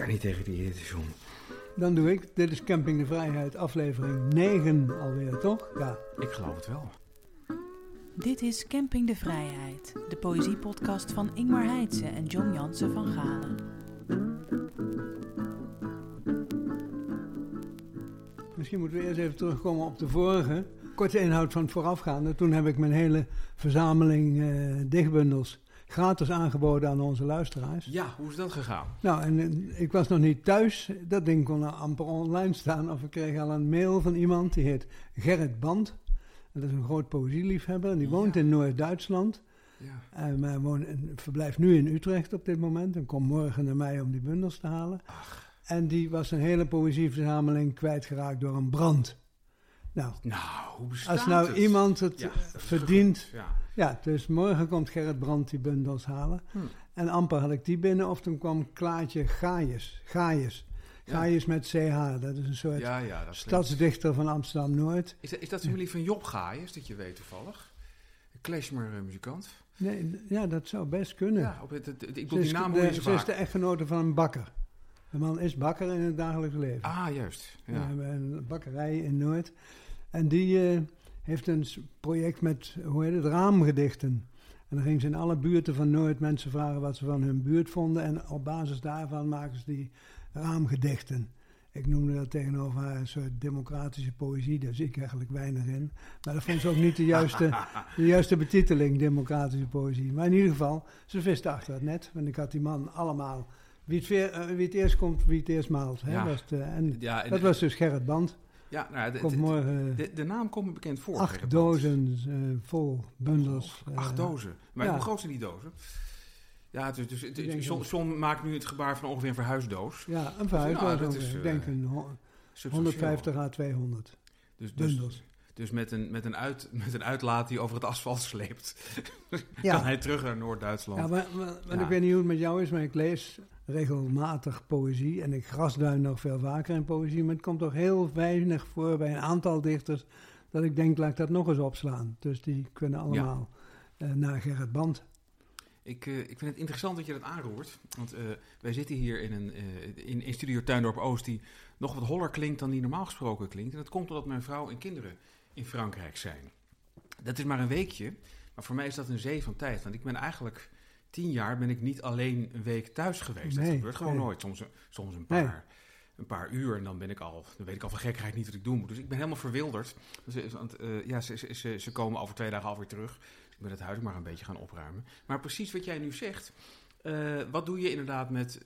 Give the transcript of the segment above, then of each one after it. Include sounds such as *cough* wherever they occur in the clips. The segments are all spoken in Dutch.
kan niet tegen die hitte, John. Dan doe ik. Dit is Camping de Vrijheid, aflevering 9 alweer, toch? Ja. Ik geloof het wel. Dit is Camping de Vrijheid, de poëziepodcast van Ingmar Heitse en John Jansen van Galen. Misschien moeten we eerst even terugkomen op de vorige. Korte inhoud van het voorafgaande. Toen heb ik mijn hele verzameling eh, dichtbundels gratis aangeboden aan onze luisteraars. Ja, hoe is dat gegaan? Nou, en eh, ik was nog niet thuis. Dat ding kon amper online staan. Of ik kreeg al een mail van iemand, die heet Gerrit Band. Dat is een groot poëzieliefhebber en die woont Ja. in Noord-Duitsland. Ja. Uh, maar woont, en verblijft nu in Utrecht op dit moment en komt morgen naar mij om die bundels te halen. En die was een hele poëzieverzameling kwijtgeraakt door een brand. Nou, Nou, hoe bestaat als nou het? iemand het Ja, eh, verdient. Ja. Ja, dus morgen komt Gerrit Brandt die bundels halen. Hm. En amper had ik die binnen of toen kwam Klaatje Gaius. Gaius. Ja. Gaius met CH, dat is een soort stadsdichter van Amsterdam-Noord. Is dat, is dat familie van Job Gaius, dat je weet toevallig? Een klezmer-muzikant. Nee, ja, dat zou best kunnen. Ja, op het, het- het- ik bedoel, die naam de, ze is de echtgenote van een bakker. De man is bakker in het dagelijks leven. Ah, juist. We Ja. hebben een bakkerij in Noord. En die eh, heeft een project met, hoe heet het, raamgedichten. En dan gingen ze in alle buurten van Noord mensen vragen wat ze van hun buurt vonden. En op basis daarvan maken ze die raamgedichten. Ik noemde dat tegenover haar een soort democratische poëzie. Daar zie ik eigenlijk weinig in. Maar dat vond ze ook niet de juiste, *laughs* de juiste betiteling, democratische poëzie. Maar in ieder geval, ze viste achter het net. Want ik had die man allemaal... Wie het, veer- eh, wie het eerst komt, wie het eerst maalt. Hè? Ja. Was en Ja, en- dat was dus Gerrit Band. Ja, nou, de, Komt de- morgen de, de naam komt me bekend voor. acht dozen eh, vol bundels. eh, Acht dozen. Maar ja. hoe groot zijn die dozen? Ja, dus, denk John, maakt nu het gebaar van ongeveer een verhuisdoos. Ja, een verhuis. Ja, was dat ongeveer, is, ik eh, denk een ho- Substantieel. 150 à 200 Dus, dus, bundels. dus met, een, met, een uit, met een uitlaat die over het asfalt sleept, *laughs* kan hij terug naar Noord-Duitsland. ja maar, maar- maar Ja. ik weet niet hoe het met jou is, maar ik lees regelmatig poëzie. En ik grasduin nog veel vaker in poëzie. Maar het komt toch heel weinig voor bij een aantal dichters... dat ik denk, laat ik dat nog eens opslaan. Dus die kunnen allemaal eh, naar Gerrit Band. Ik, eh, ik vind het interessant dat je dat aanroert. Want eh, wij zitten hier in, een, in, in Studio Tuindorp Oost die nog wat holler klinkt dan die normaal gesproken klinkt. En dat komt omdat mijn vrouw en kinderen in Frankrijk zijn. Dat is maar een weekje, maar voor mij is dat een zee van tijd. Want ik ben eigenlijk tien jaar ben ik niet alleen een week thuis geweest. dat gebeurt gewoon nee. nooit. Soms, een- soms een, Nee. paar, een paar uur en dan, ben ik al, dan weet ik al van gekheid niet wat ik doen moet. Dus ik ben helemaal verwilderd. Dus, eh, want, eh, ja, ze, ze, ze, ze komen over twee dagen alweer terug. Ik ben het huis maar een beetje gaan opruimen. Maar precies wat jij nu zegt. eh, wat doe je inderdaad met.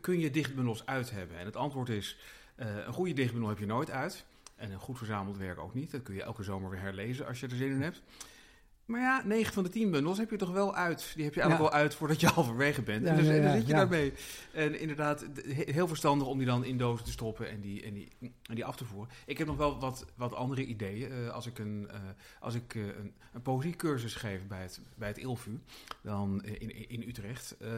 kun- je dichtbundels uit hebben? En het antwoord is: een goede dichtbundel heb je nooit uit. En een goed verzameld werk ook niet. Dat kun je elke zomer weer herlezen als je er zin in hebt. Maar ja, 9 van de 10 bundels heb je toch wel uit. Die heb je eigenlijk Ja. wel uit voordat je *laughs* halverwege bent. En dus, ja, en dan ja, zit je daarmee. En inderdaad, heel verstandig om die dan in dozen te stoppen en die, en die, en die af te voeren. Ik heb nog wel wat, wat andere ideeën. Eh, als ik, een, eh, als ik eh, een, een poëziecursus geef bij het, bij het ILVU, dan eh, in, in Utrecht, eh,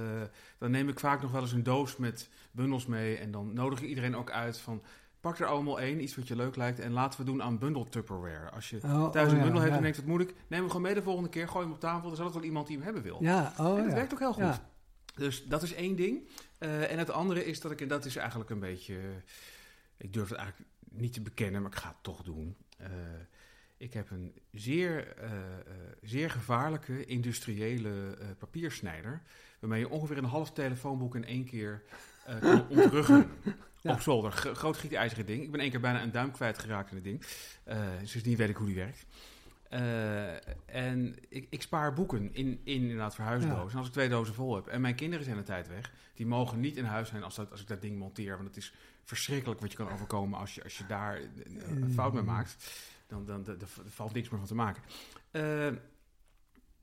dan neem ik vaak nog wel eens een doos met bundels mee. En dan nodig ik iedereen ook uit van. Pak er allemaal één, iets wat je leuk lijkt. En laten we doen aan bundle Tupperware. Als je Oh, thuis oh een ja, bundel ja. en denkt, wat moet ik? Neem hem gewoon mee de volgende keer. Gooi hem op tafel. Dan is altijd wel iemand die hem hebben wil. Ja, oh en dat werkt ook heel goed. Dus dat is één ding. Eh, en het andere is dat ik, en dat is eigenlijk een beetje, ik durf het eigenlijk niet te bekennen, maar ik ga het toch doen. Eh, ik heb een zeer, eh, zeer gevaarlijke industriële papiersnijder, waarmee je ongeveer een half telefoonboek in één keer kan *laughs* ontruggen. Ja. Op zolder. G- groot gietijzeren ding. Ik ben één keer bijna een duim kwijtgeraakt in het ding. Eh sindsdien weet ik hoe die werkt. Eh, en ik, ik spaar boeken in, in inderdaad verhuisdozen. Ja. En als ik twee dozen vol heb en mijn kinderen zijn de tijd weg, die mogen niet in huis zijn als, dat, als ik dat ding monteer. Want het is verschrikkelijk wat je kan overkomen als je, als je daar een, een fout mee maakt. Dan, dan, dan, dan valt niks meer van te maken. Eh,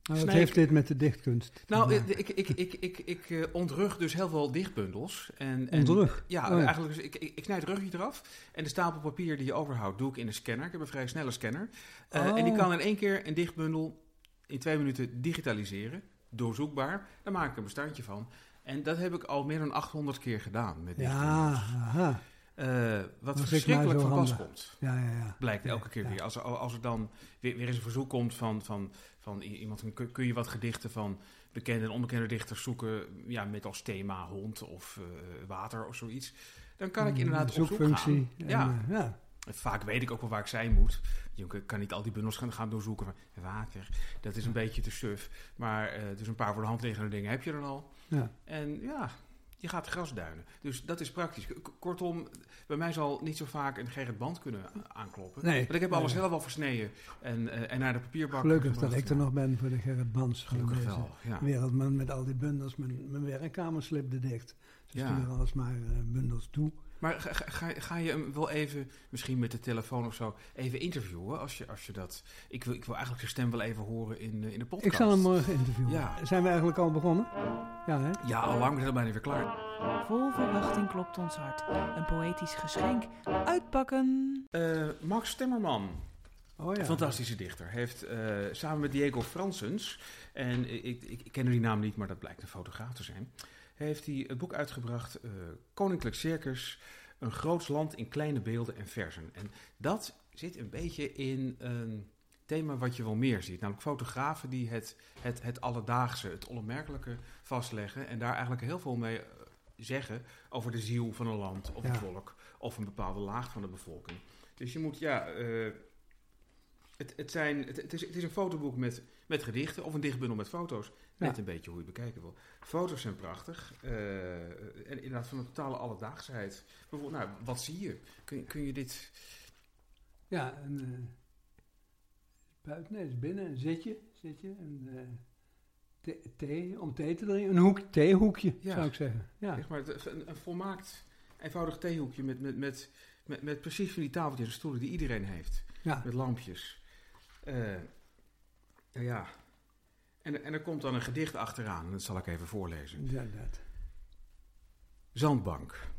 Nou, wat heeft dit met de dichtkunst nou, ik, ik, ik, ik, ik, eh, ontrug dus heel veel dichtbundels. En, en, Ontrug? Ja, Oh ja. eigenlijk dus ik, ik, snijd het rugje eraf. En de stapel papier die je overhoudt, doe ik in een scanner. Ik heb een vrij snelle scanner. Eh, Oh. En die kan in één keer een dichtbundel in twee minuten digitaliseren. Doorzoekbaar. Daar maak ik een bestandje van. En dat heb ik al meer dan 800 keer gedaan met Ja, dichtbundels. aha. Eh, wat Dat verschrikkelijk maar van pas komt. Ja, ja, ja. Blijkt elke keer weer. Als er, als er dan weer, weer eens een verzoek komt van, van, van iemand, kun, kun je wat gedichten van bekende en onbekende dichters zoeken ja, met als thema hond of eh, water of zoiets. Dan kan ik inderdaad op zoek gaan. zoekfunctie. En, Ja. eh, ja. Vaak weet ik ook wel waar ik zijn moet. Je kan niet al die bundels gaan, gaan doorzoeken van water. Dat is een beetje te suf. Maar dus een paar voor de hand liggende dingen heb je dan al. Ja. En ja, je gaat grasduinen. Dus dat is praktisch. K- Kortom, bij mij zal niet zo vaak een Gerrit Band kunnen aankloppen. Nee. Want ik heb alles zelf al versneden en, eh, en naar de papierbak Gelukkig dat ik er nog ben voor de Gerrit van Gelukkig wel, ja. Wereldman met al die bundels. Mijn, mijn werkkamer slipte dicht. Ze Ja. sturen alles maar eh, bundels toe. Maar ga, ga, ga je hem wel even, misschien met de telefoon of zo, even interviewen? Als je, als je dat... Ik wil, ik wil eigenlijk zijn stem wel even horen in, eh, in de podcast. Ik zal hem morgen interviewen. Ja. Zijn we eigenlijk al begonnen? Ja, hè? Ja, al lang, we zijn bijna weer klaar. Vol verwachting klopt ons hart. Een poëtisch geschenk. Uitpakken. Eh, Max Timmerman, Oh ja. fantastische dichter, heeft eh, samen met Diego Fransens, en ik, ik, ik ken die naam niet, maar dat blijkt een fotograaf te zijn, heeft hij het boek uitgebracht, eh, Koninklijk Circus, een groots land in kleine beelden en versen. En dat zit een beetje in een thema wat je wel meer ziet, namelijk fotografen die het, het, het alledaagse, het onopmerkelijke vastleggen en daar eigenlijk heel veel mee eh, zeggen over de ziel van een land of een Ja. volk of een bepaalde laag van de bevolking. Dus je moet, ja, eh, het, het, zijn, het, het, is, het is een fotoboek met, met gedichten of een dichtbundel met foto's. Net een beetje hoe je het bekijken wil. Foto's zijn prachtig. eh, en inderdaad van een totale alledaagsheid. Bijvoorbeeld, nou, wat zie je? Kun, je- kun je dit... Ja, een, eh, buiten, nee, het is binnen een zitje, zitje een, eh, thee, thee, om thee te drinken. Een hoek, theehoekje, Ja. zou ik zeggen. Ja, Zeg maar, een, een volmaakt, eenvoudig theehoekje met, met, met, met, met precies van die tafeltjes en stoelen die iedereen heeft. ja. Met lampjes. Nou ja. En, en er komt dan een gedicht achteraan. En dat zal ik even voorlezen. ja dat. Zandbank.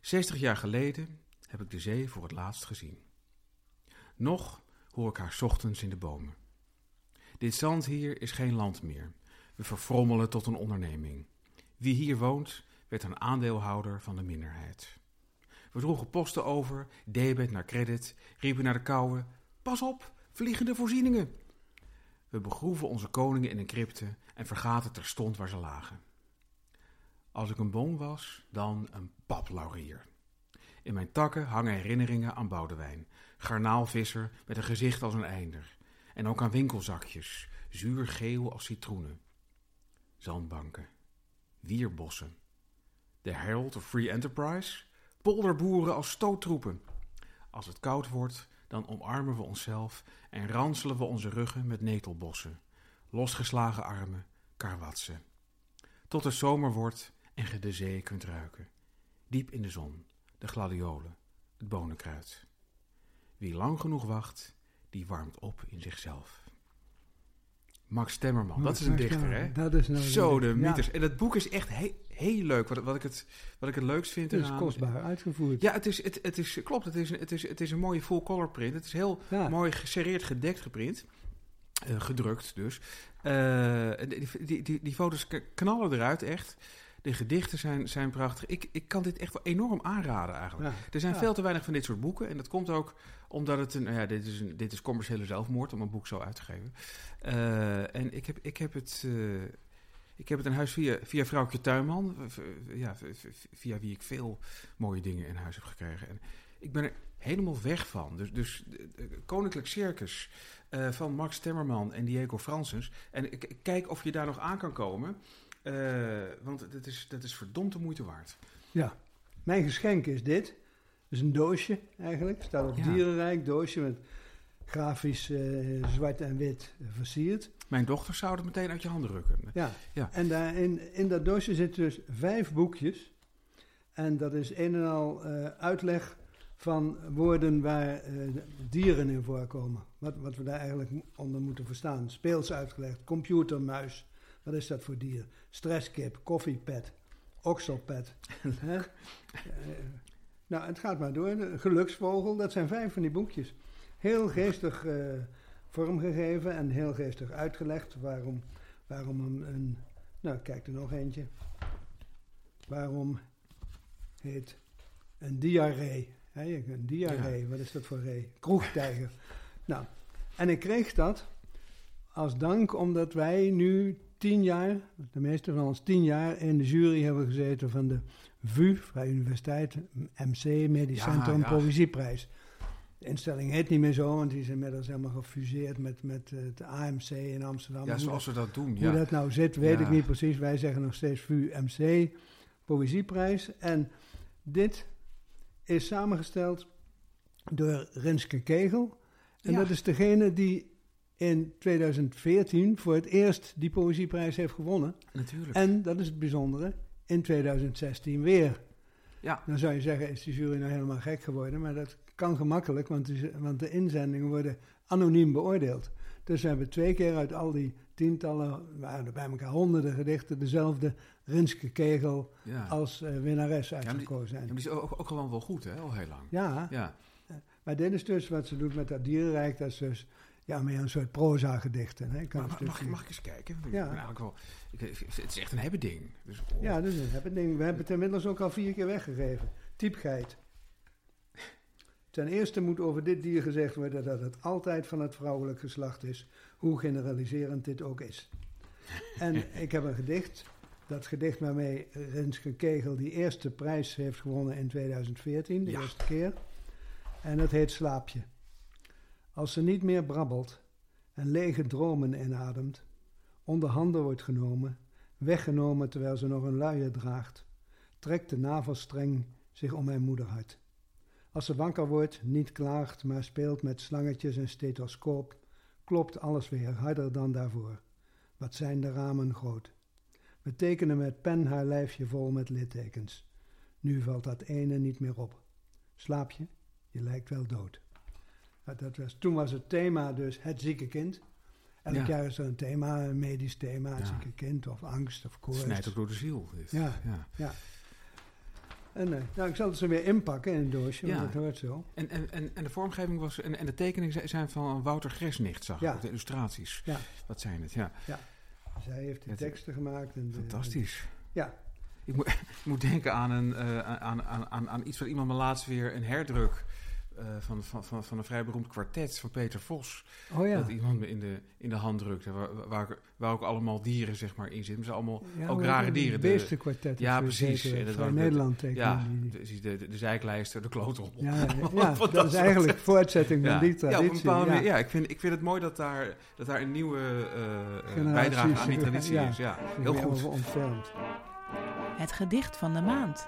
60 jaar geleden heb ik de zee voor het laatst gezien. Nog hoor ik haar 's ochtends in de bomen. Dit zand hier is geen land meer. We verfrommelen tot een onderneming. Wie hier woont, werd een aandeelhouder van de minderheid. We droegen posten over, debet naar credit, riepen naar de kouwen: Pas op, vliegende voorzieningen! We begroeven onze koningen in een crypte en vergaten terstond waar ze lagen. Als ik een boom was, dan een paplaurier. In mijn takken hangen herinneringen aan Boudewijn, garnaalvisser met een gezicht als een einder. En ook aan winkelzakjes, zuurgeel als citroenen. Zandbanken, wierbossen. De Herald of Free Enterprise, polderboeren als stoottroepen. Als het koud wordt, dan omarmen we onszelf en ranselen we onze ruggen met netelbossen, losgeslagen armen, karwatsen. Tot het zomer wordt en ge de zee kunt ruiken. Diep in de zon, de gladiolen, het bonenkruid. Wie lang genoeg wacht, die warmt op in zichzelf. Max Temmerman, dat is een Max dichter, hè? Dat is nou Zo, de ja, mythes. En dat boek is echt he- heel leuk. Wat, wat, ik het, wat ik het leukst vind Het is eraan- kostbaar uitgevoerd. Ja, het is, het, het is, klopt. Het is, een- het, is, het is een mooie full-color print. Het is heel Ja. mooi geserreerd gedekt geprint. Eh, gedrukt dus. Eh, die, die, die, die foto's knallen eruit, echt. De gedichten zijn, zijn prachtig. Ik, ik kan dit echt wel enorm aanraden eigenlijk. Ja. Er zijn Ja. veel te weinig van dit soort boeken. En dat komt ook omdat het een... nou ja, dit is, een, dit is commerciële zelfmoord om een boek zo uit te geven. Eh, en ik heb, ik heb het... eh, ik heb het in huis via, via vrouwtje Tuinman. v- v- Ja, via wie ik veel mooie dingen in huis heb gekregen. En ik ben er helemaal weg van. Dus, dus Koninklijk Circus eh, van Max Temmerman en Diego Fransens. En kijk of je daar nog aan kan komen. Eh, want dat is, dat is verdomd de moeite waard. Ja. Mijn geschenk is dit. Is een doosje eigenlijk. Het staat op Ja. dierenrijk. Doosje met grafisch eh, zwart en wit versierd. Mijn dochter zou het meteen uit je handen rukken. Ja. Ja. En daar in, dat doosje zitten dus vijf boekjes. En dat is een en al eh, uitleg van woorden waar eh, dieren in voorkomen. Wat, wat we daar eigenlijk onder moeten verstaan. Speels uitgelegd. Computermuis. Wat is dat voor dier? Stresskip, koffiepet, okselpet. *laughs* Nou, het gaat maar door. Geluksvogel, dat zijn vijf van die boekjes. Heel geestig eh, vormgegeven en heel geestig uitgelegd waarom, waarom een, een... Nou, kijk er nog eentje. Waarom heet een diarree? Hè, een diarree, wat is dat voor ree? Kroegtijger. *laughs* nou, en ik kreeg dat als dank omdat wij nu tien jaar, de meeste van ons tien jaar, in de jury hebben gezeten van de VU, Vrije Universiteit, MC, Medisch Ja, Centrum, ja. Poëzieprijs. De instelling heet niet meer zo, want die is inmiddels helemaal gefuseerd met, met eh, het AMC in Amsterdam. Ja, Hoe zoals we dat doen. hoe Ja. dat nou zit, weet Ja. ik niet precies. Wij zeggen nog steeds VU-MC, Poëzieprijs. En dit is samengesteld door Renske Kegel. En Ja. dat is degene die in 2014 voor het eerst die Poëzieprijs heeft gewonnen. Natuurlijk. En, dat is het bijzondere, in 2016 weer. Ja. Dan zou je zeggen, is de jury nou helemaal gek geworden? Maar dat kan gemakkelijk, want de, want de inzendingen worden anoniem beoordeeld. Dus we hebben twee keer uit al die tientallen, waren er bij elkaar honderden gedichten, dezelfde Rinske Kegel ja. als eh, winnares uitgekozen. Ja, En maar die is ook, ook gewoon wel goed, hè? Al heel lang. ja, Ja. maar dit is dus wat ze doet met dat dierenrijk, dat is dus ja, meer een soort proza-gedichten. Hè? Kan Maar, een mag, mag, stukje- mag ik eens kijken? Ik Ja. eigenlijk wel, ik, het is echt een hebben ding. Dus, oh. Ja, dus dat heb ik ding. We hebben het inmiddels ook al vier keer weggegeven. Typgeit. Ten eerste moet over dit dier gezegd worden dat het altijd van het vrouwelijk geslacht is, hoe generaliserend dit ook is. En *laughs* ik heb een gedicht, dat gedicht waarmee Renske Kegel die eerste prijs heeft gewonnen in 2014, de Ja. eerste keer. En dat heet Slaapje. Als ze niet meer brabbelt en lege dromen inademt, onder handen wordt genomen, weggenomen terwijl ze nog een luier draagt, trekt de navelstreng zich om mijn moederhart. Als ze wakker wordt, niet klaagt, maar speelt met slangetjes en stethoscoop, klopt alles weer harder dan daarvoor. Wat zijn de ramen groot. We tekenen met pen haar lijfje vol met littekens. Nu valt dat ene niet meer op. Slaap je? Je lijkt wel dood. Dat was, toen was het thema dus het zieke kind. Elk Ja. jaar is er een thema, een medisch thema, het Ja. zieke kind of angst of koorts. snijdt ook door de ziel. Dit. Ja. ja. En, eh, nou, ik zal het zo weer inpakken in een doosje, Ja. want dat hoort zo. En, en, en, en de vormgeving was. En, en de tekeningen zijn van Wouter Gresnicht, zag Ja. ik. De illustraties. Ja. Wat zijn het? Ja. Zij heeft de teksten gemaakt. En de, Fantastisch. Ja. Ik moet, *laughs* ik moet denken aan, een, eh, aan, aan, aan, aan iets wat iemand me laatst weer een herdruk. Eh, van, van, van, van een vrij beroemd kwartet van Peter Vos. Oh ja. Dat iemand me in de, in de hand drukte. Waar, waar, waar ook allemaal dieren zeg maar, in zitten. Ze allemaal ja ook hoe rare dieren. De- Beestenkwartet. Ja, precies. En dat. Nederland tekenen ja, die- de, de, de, de zijklijster, de klootrommel. Ja, *laughs* ja, dat is eigenlijk voortzetting van Ja. die Ja, op een traditie. ja. manier. Ja, ik vind, ik vind het mooi dat daar, dat daar een nieuwe eh, eh, bijdrage aan die traditie *laughs* ja. is. Ja, heel goed. over ontfermt. Het gedicht van de maand.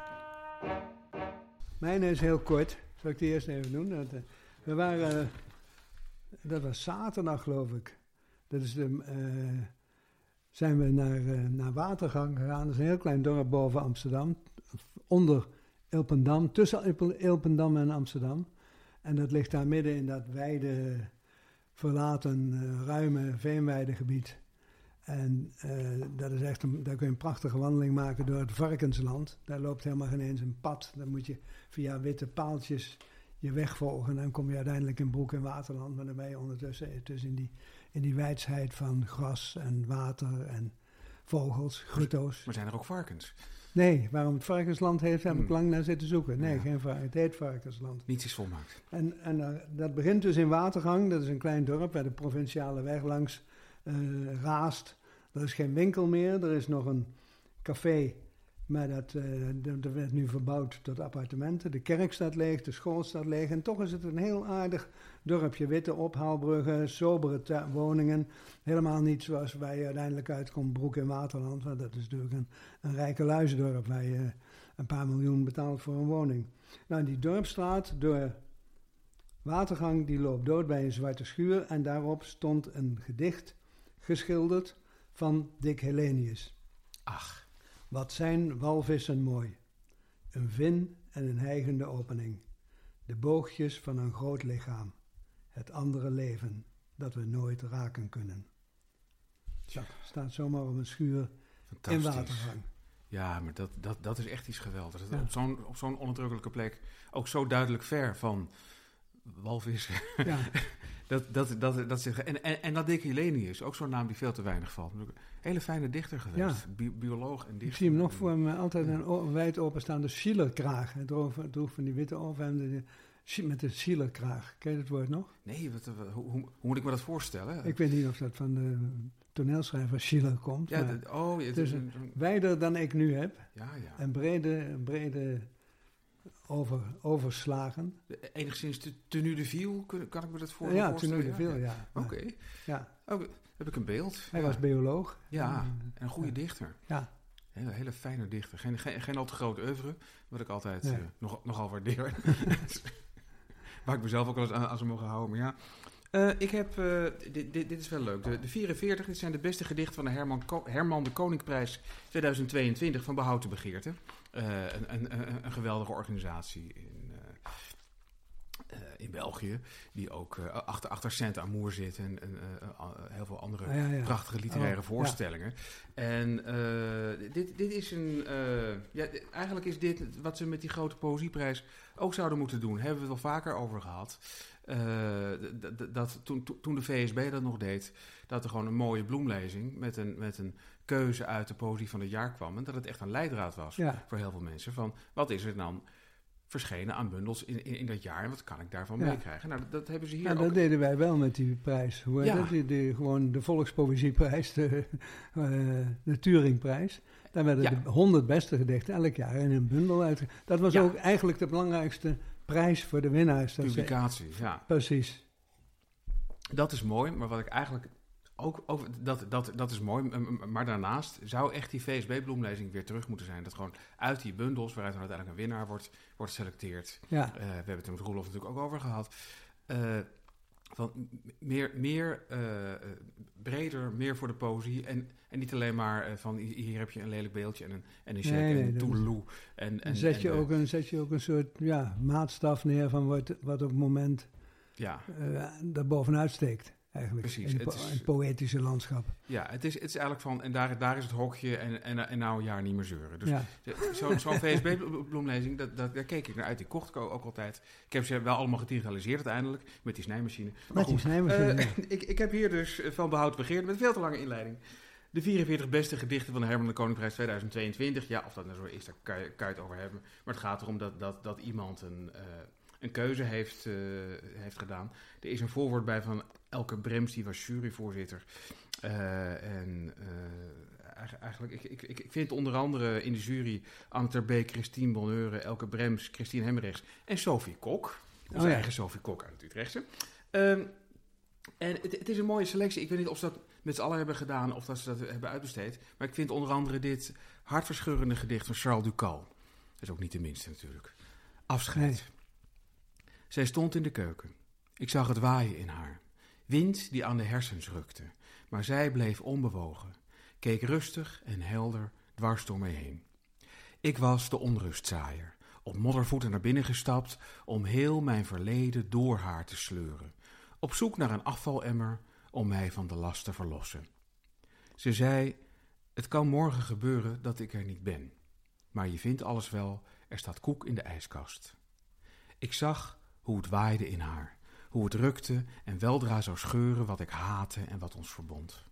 Mijn is heel kort. Zal ik die eerst even doen? Dat, eh, we waren, eh, dat was zaterdag geloof ik. Dat is de, eh, zijn we naar, naar Watergang gegaan. Dat is een heel klein dorp boven Amsterdam. Onder Ilpendam, tussen Ilpe- Ilpendam en Amsterdam. En dat ligt daar midden in dat wijde, verlaten, ruime veenweidegebied. En eh, dat is echt een, daar kun je een prachtige wandeling maken door het Varkensland. Daar loopt helemaal geen eens een pad. Dan moet je via witte paaltjes je weg volgen. En dan kom je uiteindelijk in Broek en Waterland. Maar dan ben je ondertussen dus in die, in die wijsheid van gras en water en vogels, grutto's. Maar zijn er ook varkens? Nee, waarom het Varkensland heeft, heb ik Hmm. lang naar zitten zoeken. Nee, Ja. geen varkens. Het heet Varkensland. Niets is volmaakt. En, en eh, dat begint dus in Watergang. Dat is een klein dorp waar de provinciale weg langs eh, raast. Er is geen winkel meer. Er is nog een café. Maar dat, eh, dat dat werd nu verbouwd tot appartementen. De kerk staat leeg, de school staat leeg. En toch is het een heel aardig dorpje. Witte ophaalbruggen, sobere woningen. Helemaal niet zoals je uiteindelijk uitkomt, Broek in Waterland. Want dat is natuurlijk een, een rijke luisdorp waar je een paar miljoen betaalt voor een woning. Nou, die dorpstraat door Watergang die loopt dood bij een zwarte schuur en daarop stond een gedicht geschilderd van Dick Helenius. Ach, Wat zijn walvissen mooi. Een vin en een hijgende opening. De boogjes van een groot lichaam. Het andere leven dat we nooit raken kunnen. Dat staat zomaar op een schuur in. Watergang. Ja, maar dat, dat, dat is echt iets geweldigs. Ja. Op zo'n op zo'n onderdrukkelijke plek, ook zo duidelijk ver van walvissen. Ja, *laughs* Dat, dat, dat, dat zegt, en, en, en dat Dick Helenius, ook zo'n naam die veel te weinig valt. Een hele fijne dichter geweest. Bi- bioloog en dichter. ik zie hem nog voor me altijd een wijd openstaande schielerkraag. Hij droeg, van die witte overhemden met de schielerkraag. Ken je het woord nog? Nee, wat, wat- hoe, moet ik me dat voorstellen? Ik weet niet of dat van de toneelschrijver Schiller komt. Ja, maar dat- oh, ja, het is een, wijder dan ik nu heb. ja, ja. En brede, brede over, overslagen. Enigszins te tenue de viel, kan ik me dat voor ja, voorstellen? toen de veel, ja. Oké, Ja, oh, heb ik een beeld. hij ja. was bioloog. Ja, En, en een goede ja. dichter. Ja, Hele, hele fijne dichter. Geen, geen, geen al te groot oeuvre, wat ik altijd Nee. eh, nog, nogal waardeer. *laughs* Waar ik mezelf ook wel eens aan, aan zou mogen houden. Maar ja, Eh, ik heb, eh, dit, dit, dit is wel leuk. De, de 44, dit zijn de beste gedichten van de Herman, Ko- Herman de Koninkprijs 2022 van Behoud de Begeerte. Eh, een, een, een, geweldige organisatie in, eh, eh, in België, die ook achter, achter Saint Amour zit en, en heel veel andere Ah, ja, ja. prachtige literaire Oh, voorstellingen. En dit, dit is een. ja, eigenlijk is dit wat ze met die grote poëzieprijs ook zouden moeten doen. Hebben we het wel vaker over gehad. Eh, dat toen, toen- toen de VSB dat nog deed, dat er gewoon een mooie bloemlezing met een, met een keuze uit de poëzie van het jaar kwam. En dat het echt een leidraad was Ja. voor heel veel mensen. Van wat is er dan verschenen aan bundels in, in, in dat jaar en wat kan ik daarvan Ja. meekrijgen? Nou, dat, dat hebben ze hier Ja, ook. dat deden wij wel met die prijs. Hoe Ja. die, gewoon de Volkspoëzieprijs, de, *laughs* eh, de Turingprijs. Daar werden Ja. de 100 beste gedichten elk jaar in een bundel uit. Dat was ook eigenlijk de belangrijkste prijs voor de winnaars. Dat ze- Publicatie, ja. precies. Dat is mooi, maar wat ik eigenlijk ook, ook dat, dat, dat is mooi. Maar daarnaast zou echt die VSB-bloemlezing weer terug moeten zijn. Dat gewoon uit die bundels, waaruit dan uiteindelijk een winnaar wordt, wordt geselecteerd. Ja, Eh, we hebben het er met Roelof natuurlijk ook over gehad. Eh, van meer, meer eh, breder, meer voor de poëzie. En, en niet alleen maar van hi- hier heb je een lelijk beeldje en een, en een check Nee, nee, en een toedeloe. En, zet je, en, ook een, zet je ook een soort ja, maatstaf neer van wat, wat op het moment Ja, daar bovenuit steekt. Eigenlijk, Precies, po- is- het poëtische landschap. ja het, is, het is eigenlijk van, en daar, daar is het hokje en, en, en nou een jaar niet meer zeuren. Dus ja. Zo'n *laughs* VSB-bloemlezing, dat, dat, daar keek ik naar uit. Die kocht ik ook altijd. Ik heb ze wel allemaal gedigitaliseerd uiteindelijk, met die snijmachine. Maar Met die goed, snijmachine. eh, *laughs* ik, ik heb hier dus van behoud begeerd met veel te lange inleiding. De 44 beste gedichten van de Herman de Koninkprijs 2022. Ja, of dat nou zo is, daar kan je, kan je het over hebben. Maar het gaat erom dat, dat, dat iemand een, eh, een keuze heeft, eh, heeft gedaan. Er is een voorwoord bij van Elke Brems, die was juryvoorzitter. Eh, en eh, eigen- eigenlijk, ik, ik, ik vind onder andere in de jury Anne Terbeek, Christine Bonheure, Elke Brems, Christine Hemmerichs en Sophie Kok. Onze Oh ja. eigen Sophie Kok uit het Utrechtse. Ehm, en het, het is een mooie selectie. Ik weet niet of ze dat met z'n allen hebben gedaan of dat ze dat hebben uitbesteed. Maar ik vind onder andere dit hartverscheurende gedicht van Charles Ducal. Dat is ook niet de minste natuurlijk. Afscheid. Nee. Zij stond in de keuken. Ik zag het waaien in haar. Wind die aan de hersens rukte. Maar zij bleef onbewogen. Keek rustig en helder dwars door mij heen. Ik was de onrustzaaier. Op moddervoeten naar binnen gestapt om heel mijn verleden door haar te sleuren. Op zoek naar een afvalemmer om mij van de last te verlossen. Ze zei: Het kan morgen gebeuren dat ik er niet ben. Maar je vindt alles wel, er staat koek in de ijskast. Ik zag hoe het waaide in haar, hoe het rukte en weldra zou scheuren wat ik haatte en wat ons verbond.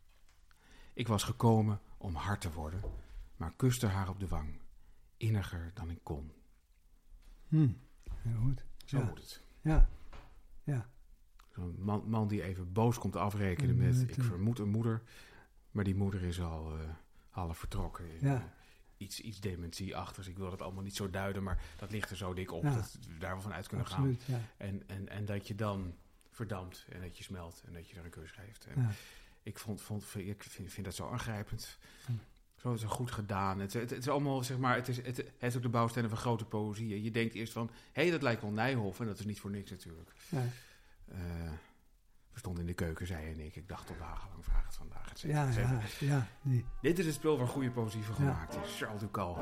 Ik was gekomen om hard te worden, maar kuste haar op de wang, inniger dan ik kon. Hm. Heel goed. Zo Ja. moet het. Ja, ja. Zo'n man, man die even boos komt afrekenen met, ik eh, vermoed een moeder, maar die moeder is al eh, half vertrokken. Ja. Iets, iets dementieachtigs. Ik wil dat allemaal niet zo duiden, maar dat ligt er zo dik op Ja. dat we daar wel van uit kunnen gaan. absoluut. Ja. En, en, en dat je dan verdampt en dat je smelt en dat je er een kus geeft. En Ja. Ik vond, vond, ik vind, vind dat zo aangrijpend. Zo, zo goed gedaan. Het, het, het is allemaal, zeg maar, het, is, het, het heeft ook de bouwstenen van grote poëzie. Je denkt eerst van, hé, hey, dat lijkt wel Nijhoff. En dat is niet voor niks natuurlijk. Ja. We stonden in de keuken, zei en ik. Ik dacht tot dagenlang, vraag het vandaag. et cetera, Ja, et cetera. ja, ja, die. Dit is het spul waar goede poëzie van Ja. gemaakt is. Charles Ducal.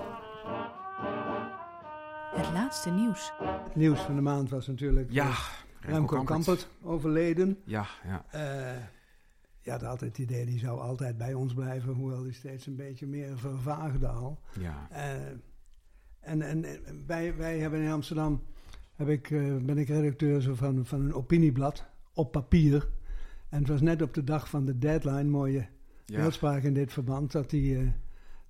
Het laatste nieuws. Het nieuws van de maand was natuurlijk Ja, eh, Remco Kampert. Kampert overleden. Ja, ja. Eh je had altijd het idee, die zou altijd bij ons blijven, hoewel die steeds een beetje meer vervaagde al. ja. Eh, en en wij, wij hebben in Amsterdam, heb ik, eh, ben ik redacteur zo van, van een opinieblad op papier. En het was net op de dag van de deadline, mooie ja. beeldspraak in dit verband, dat, die, eh,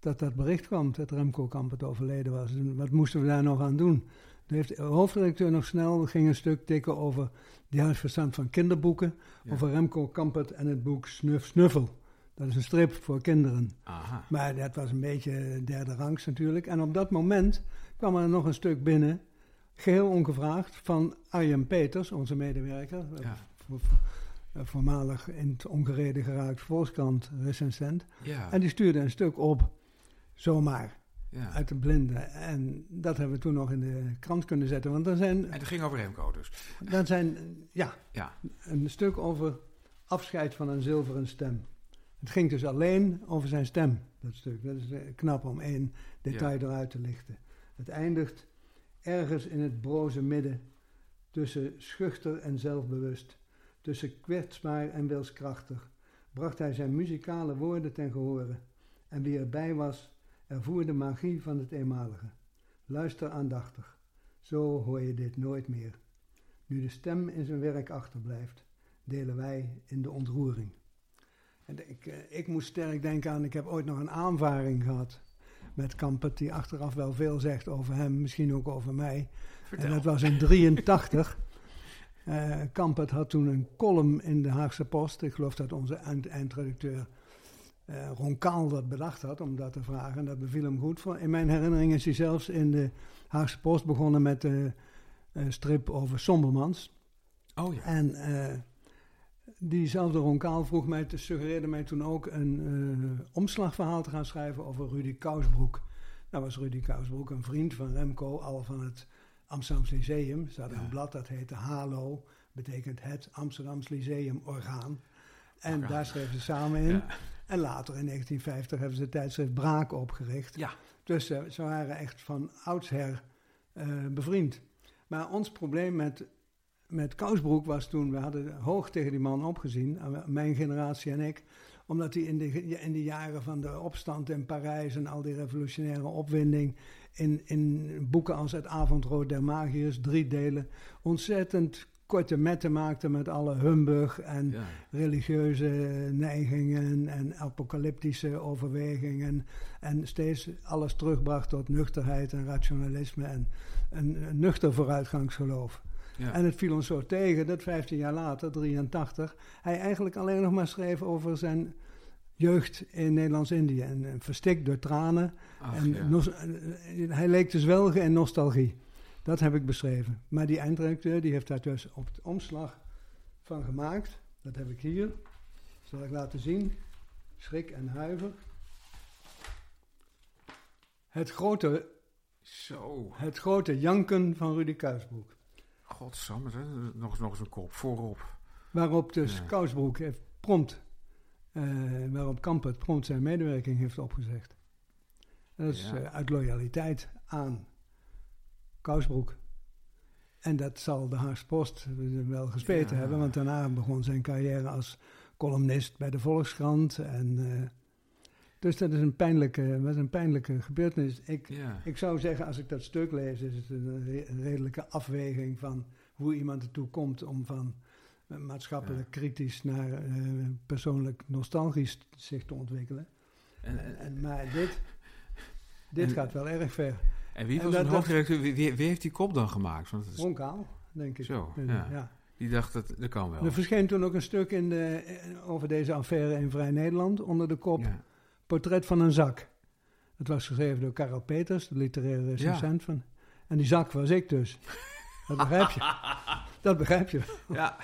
dat dat bericht kwam dat Remco Kampert overleden was. En wat moesten we daar nog aan doen? Heeft de hoofdredacteur nog snel ging een stuk tikken over die huisverstand van kinderboeken. Ja. Over Remco Kampert en het boek Snuf Snuffel. Dat is een strip voor kinderen. Aha. Maar dat was een beetje derde rangs natuurlijk. En op dat moment kwam er nog een stuk binnen, geheel ongevraagd, van Arjen Peters, onze medewerker. Ja. Vo- vo- voormalig in het ongereden geraakt Volkskrant recensent. Ja. En die stuurde een stuk op, zomaar, ja. uit de blinde. En dat hebben we toen nog in de krant kunnen zetten. Want er zijn, En het ging over Remco dus. dat zijn ja, Ja. een stuk over afscheid van een zilveren stem. Het ging dus alleen over zijn stem, dat stuk. Dat is eh, knap om één detail eruit te lichten. Het eindigt ergens in het broze midden, tussen schuchter en zelfbewust, tussen kwetsbaar en wilskrachtig, bracht hij zijn muzikale woorden ten gehore. En wie erbij was, ervoer de magie van het eenmalige. Luister aandachtig, zo hoor je dit nooit meer. Nu de stem in zijn werk achterblijft, delen wij in de ontroering. En ik, eh, ik moest sterk denken aan, ik heb ooit nog een aanvaring gehad met Kampert, die achteraf wel veel zegt over hem, misschien ook over mij. Vertel. En dat was in 83. *laughs* Eh Kampert had toen een column in de Haagse Post. Ik geloof dat onze eind- eindredacteur eh Ron Kaal dat bedacht had om dat te vragen. En dat beviel hem goed. In mijn herinnering is hij zelfs in de Haagse Post begonnen met de eh, strip over Sombermans. Oh ja. En diezelfde Ron Kaal vroeg mij, te- suggereerde mij toen ook een omslagverhaal te gaan schrijven over Rudy Kousbroek. Nou was Rudy Kousbroek een vriend van Remco, al van het Amsterdams Lyceum. Ze hadden Ja. een blad dat heette HALO, betekent het Amsterdams Lyceum Orgaan. En Orgaan. daar schreven ze samen in. Ja. En later in 1950 hebben ze het tijdschrift Braak opgericht. Ja. Dus eh, ze waren echt van oudsher eh, bevriend. Maar ons probleem met, met Kousbroek was toen, we hadden hoog tegen die man opgezien, eh, mijn generatie en ik, omdat hij in de, in de jaren van de opstand in Parijs en al die revolutionaire opwinding, in, in boeken als Het Avondrood der Magiërs, drie delen, ontzettend korte metten maakte met alle humbug en Ja. religieuze neigingen en apocalyptische overwegingen. En steeds alles terugbracht tot nuchterheid en rationalisme en een, een nuchter vooruitgangsgeloof. Ja. En het viel ons zo tegen dat 15 jaar later, 83, hij eigenlijk alleen nog maar schreef over zijn jeugd in Nederlands-Indië. En, en verstikt door tranen. Ach, en ja. hij leek te zwelgen in nostalgie. Dat heb ik beschreven. Maar die eindredacteur die heeft daar dus op het omslag van gemaakt. Dat heb ik hier. Zal ik laten zien. Schrik en huiver. Het grote, Zo. het grote janken van Rudy Kuisbroek. Godsamme, nog, eens- nog eens een kop voorop. Waarop dus. Kousbroek heeft prompt, eh, waarop Kampert prompt zijn medewerking heeft opgezegd. Dat is Ja. eh, uit loyaliteit aan Kousbroek. En dat zal de Haagse Post wel gespeten Ja. hebben, want daarna begon zijn carrière als columnist bij de Volkskrant. En, eh, dus dat is een pijnlijke, was een pijnlijke gebeurtenis. Ik, Ja. ik zou zeggen, als ik dat stuk lees, is het een re- een redelijke afweging van hoe iemand ertoe komt om van maatschappelijk kritisch naar eh, persoonlijk nostalgisch zich te ontwikkelen. En, En, maar dit, dit En- gaat wel erg ver. en wie en was dat- een dat- hoofdredacteur? Wie, wie, heeft die kop dan gemaakt? Want het is, Ronkaal, denk ik. Zo, Eh, ja. Die dacht, dat, dat kan wel. Er verscheen toen ook een stuk in de, eh, over deze affaire in Vrij Nederland onder de kop Ja. Portret van een zak. Het was geschreven door Karel Peters, de literaire recensent van. En die zak was ik dus. *laughs* Dat begrijp je. *laughs* Dat begrijp je. Ja.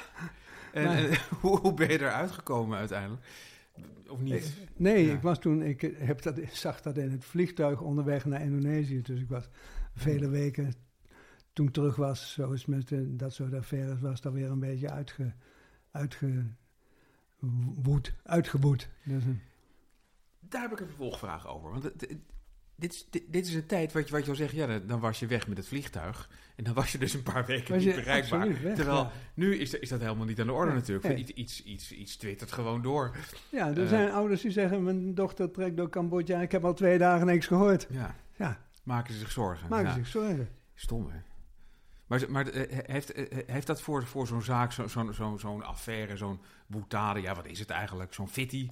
En, Maar- en *laughs* hoe, hoe ben je eruit gekomen uiteindelijk? Of niet? Nee, Ja. ik was toen, ik heb dat, zag dat in het vliegtuig onderweg naar Indonesië. Dus ik was vele weken, toen terug was, zoals met eh, dat soort affaires, was dat weer een beetje uitge, uitgewoed. Uitgewoed. Dus, eh, Daar heb ik een vervolgvraag over. Want het- het- dit, is, dit, dit is een tijd wat je, wat je al zegt, ja, dan- was je weg met het vliegtuig. En dan was je dus een paar weken was niet bereikbaar. weg, Terwijl ja. nu is, is dat helemaal niet aan de orde Nee, natuurlijk. nee. Iets, iets, iets, iets twittert gewoon door. Ja, er Eh. zijn ouders die zeggen, mijn dochter trekt door Cambodja, ik heb al twee dagen niks gehoord. Ja. Ja, Maken ze zich zorgen. maken ja. zich zorgen. Stom, hè? Maar, ze- maar eh, heeft, eh, heeft dat voor, voor zo'n zaak, zo- zo'n zo'n zo'n affaire, zo'n boetade, ja, wat is het eigenlijk, zo'n fitty,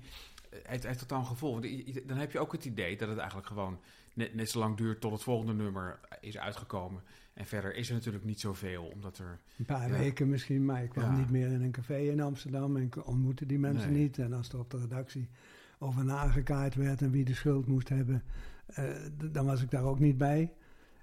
heeft, heeft dat dan gevolgen? I- i- Dan heb je ook het idee dat het eigenlijk gewoon net, net zo lang duurt tot het volgende nummer is uitgekomen. En verder is er natuurlijk niet zoveel, omdat er... Een paar Ja. weken misschien, maar ik kwam Ja. niet meer in een café in Amsterdam en ik ontmoette die mensen Nee. niet. En als er op de redactie over nagekaaid werd en wie de schuld moest hebben, eh, dan was ik daar ook niet bij.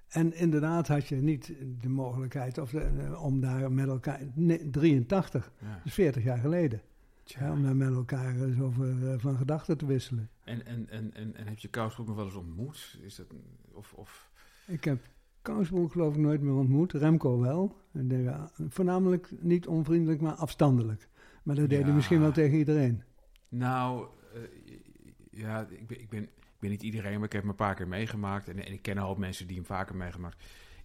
En inderdaad had je niet de mogelijkheid of de, eh, om daar met elkaar. Nee, 83, Ja. dat is 40 jaar geleden. Tja. Ja, om daar met elkaar eens over eh, van gedachten te wisselen. En, en, en, en, en heb je Kousbroek nog wel eens ontmoet? Is dat, of, of, Ik heb Kousbroek geloof ik nooit meer ontmoet. Remco wel. En die, ja, voornamelijk niet onvriendelijk, maar afstandelijk. Maar dat deed hij misschien wel tegen iedereen. Nou, eh, ja, ik ben, ik, ben, ik ben niet iedereen, maar ik heb hem een paar keer meegemaakt. En, en ik ken een hoop mensen die hem vaker meegemaakt.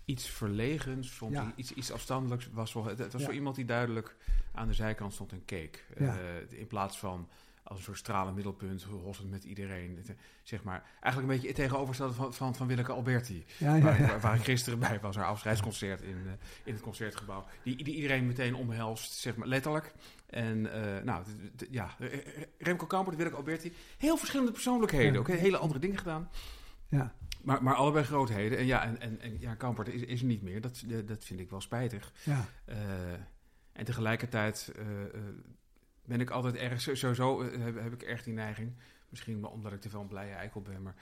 Iets verlegens, soms Ja. iets, iets afstandelijks. Was wel, het, was Ja. zo iemand die duidelijk aan de zijkant stond en keek. Ja. Eh, in plaats van als een soort stralend middelpunt, hossend met iedereen. Zeg maar, eigenlijk een beetje het tegenovergestelde van, van, van Willeke Alberti. Waar, waar- waar ik gisteren bij was, haar afscheidsconcert in, eh, in het concertgebouw. Die, die iedereen meteen omhelst, zeg maar letterlijk. En eh, nou, ja, Remco Kampert, Willeke Alberti. Heel verschillende persoonlijkheden, ook hele andere dingen gedaan. Ja. Maar, maar allebei grootheden. En ja, en, en, en ja, Kampert is, is er niet meer. Dat, dat vind ik wel spijtig. ja. Eh, en tegelijkertijd eh, eh, ben ik altijd erg, sowieso heb, heb ik erg die neiging, misschien omdat ik te veel een blije eikel ben, maar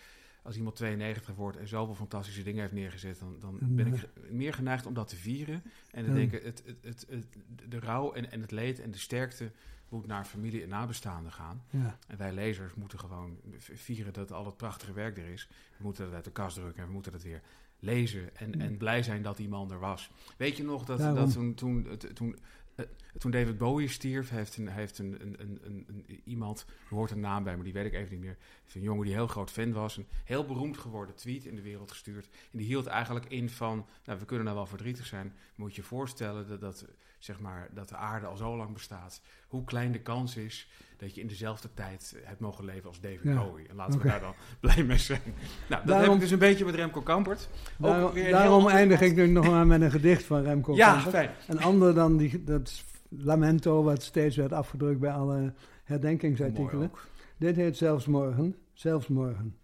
als iemand 92 wordt en zoveel fantastische dingen heeft neergezet, dan, dan Dan, ben ik meer geneigd om dat te vieren. En te Ja. denken, het, het, het, het- de rouw en, en het leed en de sterkte moet naar familie en nabestaanden gaan. ja. En wij lezers moeten gewoon vieren dat al het prachtige werk er is. We moeten dat uit de kast drukken en we moeten dat weer lezen. En, en blij zijn dat die man er was. Weet je nog dat, Daarom. dat toen, toen, toen, eh, toen David Bowie stierf, heeft, een, heeft een, een, een, iemand, er hoort een naam bij, maar die weet ik even niet meer. Een jongen die heel groot fan was, een heel beroemd geworden tweet in de wereld gestuurd. En die hield eigenlijk in van, nou we kunnen nou wel verdrietig zijn, moet je je voorstellen dat, dat, zeg maar, dat de aarde al zo lang bestaat. Hoe klein de kans is dat je in dezelfde tijd hebt mogen leven als David Ja, Bowie. En laten we daar dan *laughs* blij mee zijn. Nou, dat heb ik dus een beetje met Remco Kampert. Daarom, daarom eindig ik nu nog maar met een gedicht van Remco Ja, Kampert. fijn. Een ander dan die, dat lamento wat steeds werd afgedrukt bij alle herdenkingsartikelen. Dit heet Zelfs Morgen, Zelfs Morgen.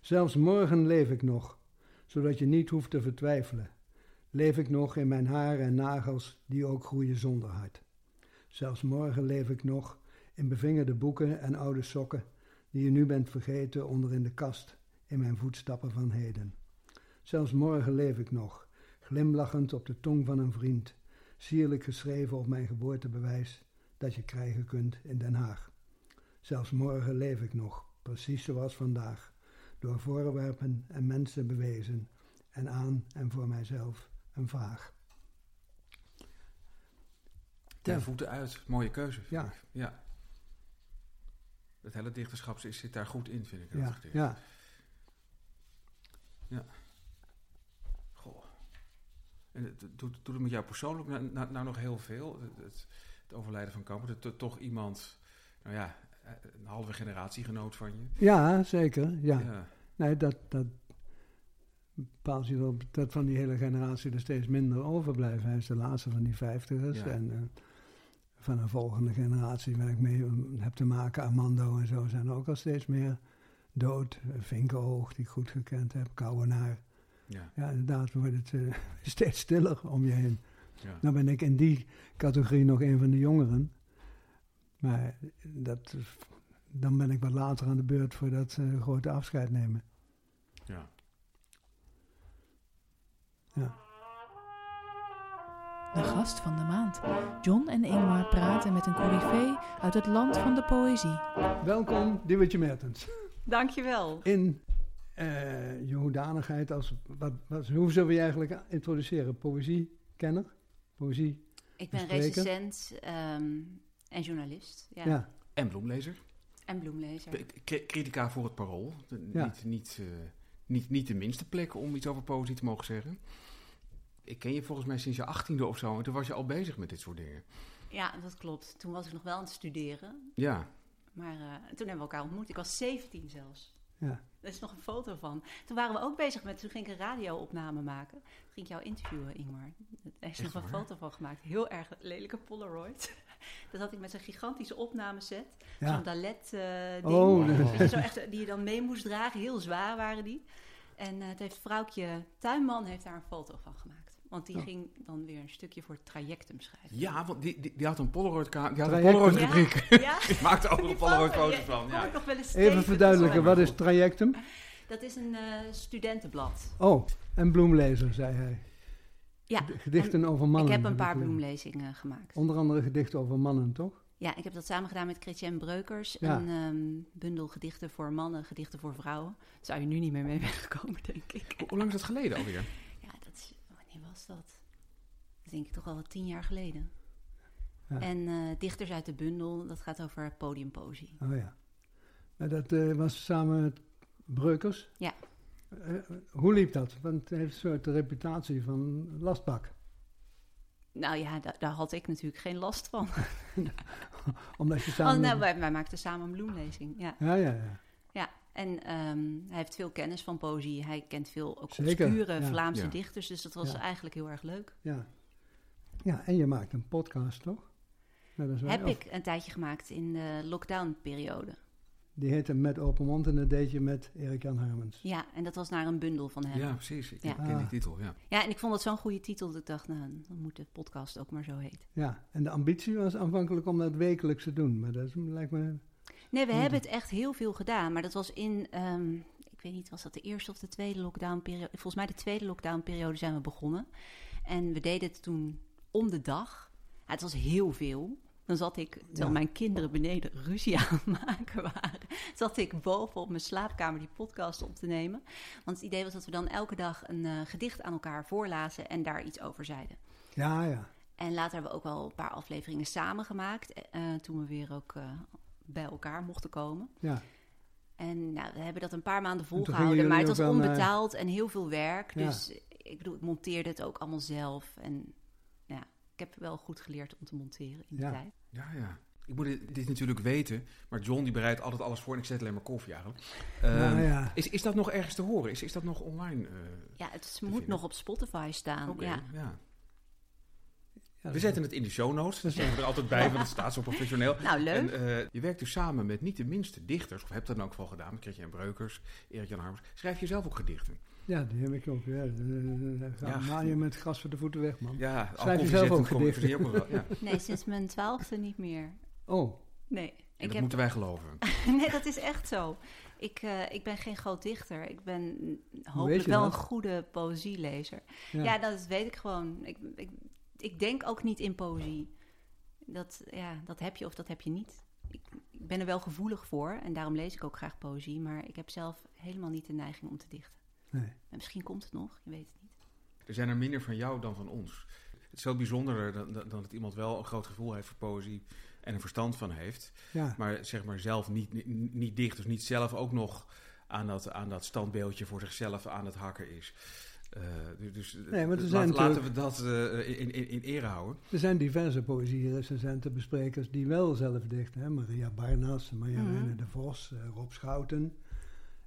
Zelfs morgen leef ik nog, zodat je niet hoeft te vertwijfelen. Leef ik nog in mijn haren en nagels, die ook groeien zonder hart. Zelfs morgen leef ik nog in bevingerde boeken en oude sokken, die je nu bent vergeten onder in de kast, in mijn voetstappen van heden. Zelfs morgen leef ik nog, glimlachend op de tong van een vriend, sierlijk geschreven op mijn geboortebewijs, dat je krijgen kunt in Den Haag. Zelfs morgen leef ik nog, precies zoals vandaag, door voorwerpen en mensen bewezen, en aan en voor mijzelf een vraag. Ten Ja. voeten uit. Mooie keuze. Ja. ik. ja. Het hele dichterschap zit daar goed in, vind ik. Ja, gedicht. ja. Goh. En het doet, doet het met jou persoonlijk nou, nou, nou nog heel veel? Het, het, het overlijden van Kamper. Toch iemand, nou ja, een halve generatiegenoot van je. ja zeker. Ja. ja. Nee, dat, dat bepaalt je wel dat van die hele generatie er steeds minder overblijven. Hij is de laatste van die vijftigers. Ja. En eh, van een volgende generatie waar ik mee heb te maken, Armando en zo, zijn ook al steeds meer dood. Vinkenhoog, die ik goed gekend heb, Kouwenaar. Ja. Ja, inderdaad, wordt het eh, *laughs* steeds stiller om je heen. ja. Nou ben ik in die categorie nog een van de jongeren. Maar dat, dan ben ik wat later aan de beurt voor dat eh, grote afscheid nemen. ja. De gast van de maand. John en Ingmar praten met een coryfee uit het land van de poëzie. Welkom, Diewertje Mertens. Dankjewel. In eh je hoedanigheid als, wat, wat, hoe zullen we je eigenlijk introduceren? Poëziekenner? Poëzie? Ik ben recensent ehm, en journalist. Ja. Ja. En bloemlezer. En bloemlezer. K- Critica voor het parool. De- Ja. Niet, niet, eh, niet, niet de minste plek om iets over poëzie te mogen zeggen. Ik ken je volgens mij sinds je achttiende of zo. En toen was je al bezig met dit soort dingen. Ja, dat klopt. Toen was ik nog wel aan het studeren. Ja. Maar eh, toen hebben we elkaar ontmoet. Ik was 17 zelfs. Ja. Daar is nog een foto van. Toen waren we ook bezig met, toen ging ik een radio-opname maken. Toen ging ik jou interviewen, Ingmar. Daar is Echt nog een foto van gemaakt. Heel erg lelijke Polaroid. *laughs* Dat had ik met zo'n gigantische opnameset. Zo'n ja. dalet eh ding. Oh, Weet je, zo echt, die je dan mee moest dragen. Heel zwaar waren die. En eh, het heeft vrouwtje Tuinman heeft daar een foto van gemaakt. Want die ging dan weer een stukje voor het trajectum schrijven. Ja, want die, die, die had een Polaroid, die had een Polaroid Ja, rubriek. ja. *laughs* Die maakte ook een Die Polaroid foto, foto's ja, van. Ja. ik nog wel eens Even verduidelijken, wat is trajectum? Dat is een eh, studentenblad. Oh, en bloemlezer, zei hij. Ja, Gedichten over mannen. ik heb een paar ik, eh, bloemlezingen gemaakt. Onder andere gedichten over mannen, toch? Ja, ik heb dat samen gedaan met Chrétien Breukers. Ja. Een ehm, bundel gedichten voor mannen, gedichten voor vrouwen. Daar zou je nu niet meer mee weggekomen, denk ik. Hoe, hoe lang is dat geleden alweer? Ja, dat is, wanneer was dat? Dat denk ik toch al wel tien jaar geleden. Ja. En eh, Dichters uit de Bundel, dat gaat over podiumpoëzie. Oh ja. Maar dat eh, was samen met Breukers? Ja. Eh, hoe liep dat? Want het heeft een soort reputatie van lastbak. Nou ja, da- daar had ik natuurlijk geen last van. *laughs* Omdat je Oh, samen... nou, wij, wij maakten samen een bloemlezing, ja. Ja, ja, ja. En ehm, hij heeft veel kennis van poëzie. Hij kent veel ook Zeker, obscure ja. Vlaamse Ja. dichters. Dus dat was Ja. eigenlijk heel erg leuk. Ja. ja, en je maakt een podcast, toch? Net als wij, Heb of- ik een tijdje gemaakt in de lockdown-periode. Die heette Met Open Mond en dat deed je met Erik-Jan Hermans. Ja, en dat was naar een bundel van hem. Ja, precies. Ik Ja. ken die Ah. titel, ja. Ja, en ik vond het zo'n goede titel dat ik dacht, nou, dan moet de podcast ook maar zo heten. Ja, en de ambitie was aanvankelijk om dat wekelijks te doen. Maar dat is, lijkt me... Nee, we Goed. hebben het echt heel veel gedaan. Maar dat was in, ehm, ik weet niet, was dat de eerste of de tweede lockdownperiode? Volgens mij de tweede lockdownperiode zijn we begonnen. En we deden het toen om de dag. Ja, het was heel veel. Dan zat ik, terwijl Ja. mijn kinderen beneden ruzie *laughs* aan het maken waren, zat ik boven op mijn slaapkamer die podcast op te nemen. Want het idee was dat we dan elke dag een eh, gedicht aan elkaar voorlazen en daar iets over zeiden. Ja, ja. En later hebben we ook wel een paar afleveringen samen gemaakt. eh, toen we weer ook eh, bij elkaar mochten komen. ja. En nou, we hebben dat een paar maanden volgehouden. Maar het was naar- onbetaald en heel veel werk. Ja. Dus ik bedoel, ik monteerde het ook allemaal zelf. En ja, ik heb wel goed geleerd om te monteren in die Ja. tijd. Ja, ja. Ik moet dit, dit natuurlijk weten, maar John die bereidt altijd alles voor en ik zet alleen maar koffie eigenlijk. Ehm, Nou ja. is, is dat nog ergens te horen? Is, is dat nog online? eh, Ja, het moet vinden. nog op Spotify staan. Ja. Ja We zetten het in de show notes, dat zetten *laughs* we er altijd bij, want het staat zo professioneel. Nou, leuk. En eh, je werkt dus samen met niet de minste dichters, of hebt dat in elk geval gedaan, met Christian Breukers, Erik-Jan Harmers. Schrijf je zelf ook gedichten? Ja, die heb ik ook. Ja. Eh, Ja. maal je met gras voor de voeten weg, man. Ja, Schrijf je zelf ook gedichten? ook wel, *laughs* ja. Nee, sinds mijn twaalfde niet meer. Oh, Nee. En Ik dat heb... moeten wij geloven. *laughs* nee, dat is echt zo. Ik, eh, ik ben geen groot dichter. Ik ben hopelijk wel dat? een goede poëzielezer. ja. Ja, dat weet ik gewoon. Ik, ik, ik denk ook niet in poëzie. Dat, ja, dat heb je of dat heb je niet. Ik, ik ben er wel gevoelig voor en daarom lees ik ook graag poëzie. Maar ik heb zelf helemaal niet de neiging om te dichten. Nee. En misschien komt het nog, je weet het niet. Er zijn er minder van jou dan van ons. Het is veel bijzonderder dan, dan, dan dat iemand wel een groot gevoel heeft voor poëzie en een verstand van heeft. Ja. Maar zeg maar zelf niet, niet, niet dicht, dus niet zelf ook nog aan dat, aan dat standbeeldje voor zichzelf aan het hakken is. Eh, dus dus Nee, maar er laat- zijn laten we dat eh, in, in, in ere houden. Er zijn diverse poëzierecensenten, besprekers die wel zelf dichten. Hè? Maria Barnas, Marjane Mhm. de Vos, eh, Rob Schouten.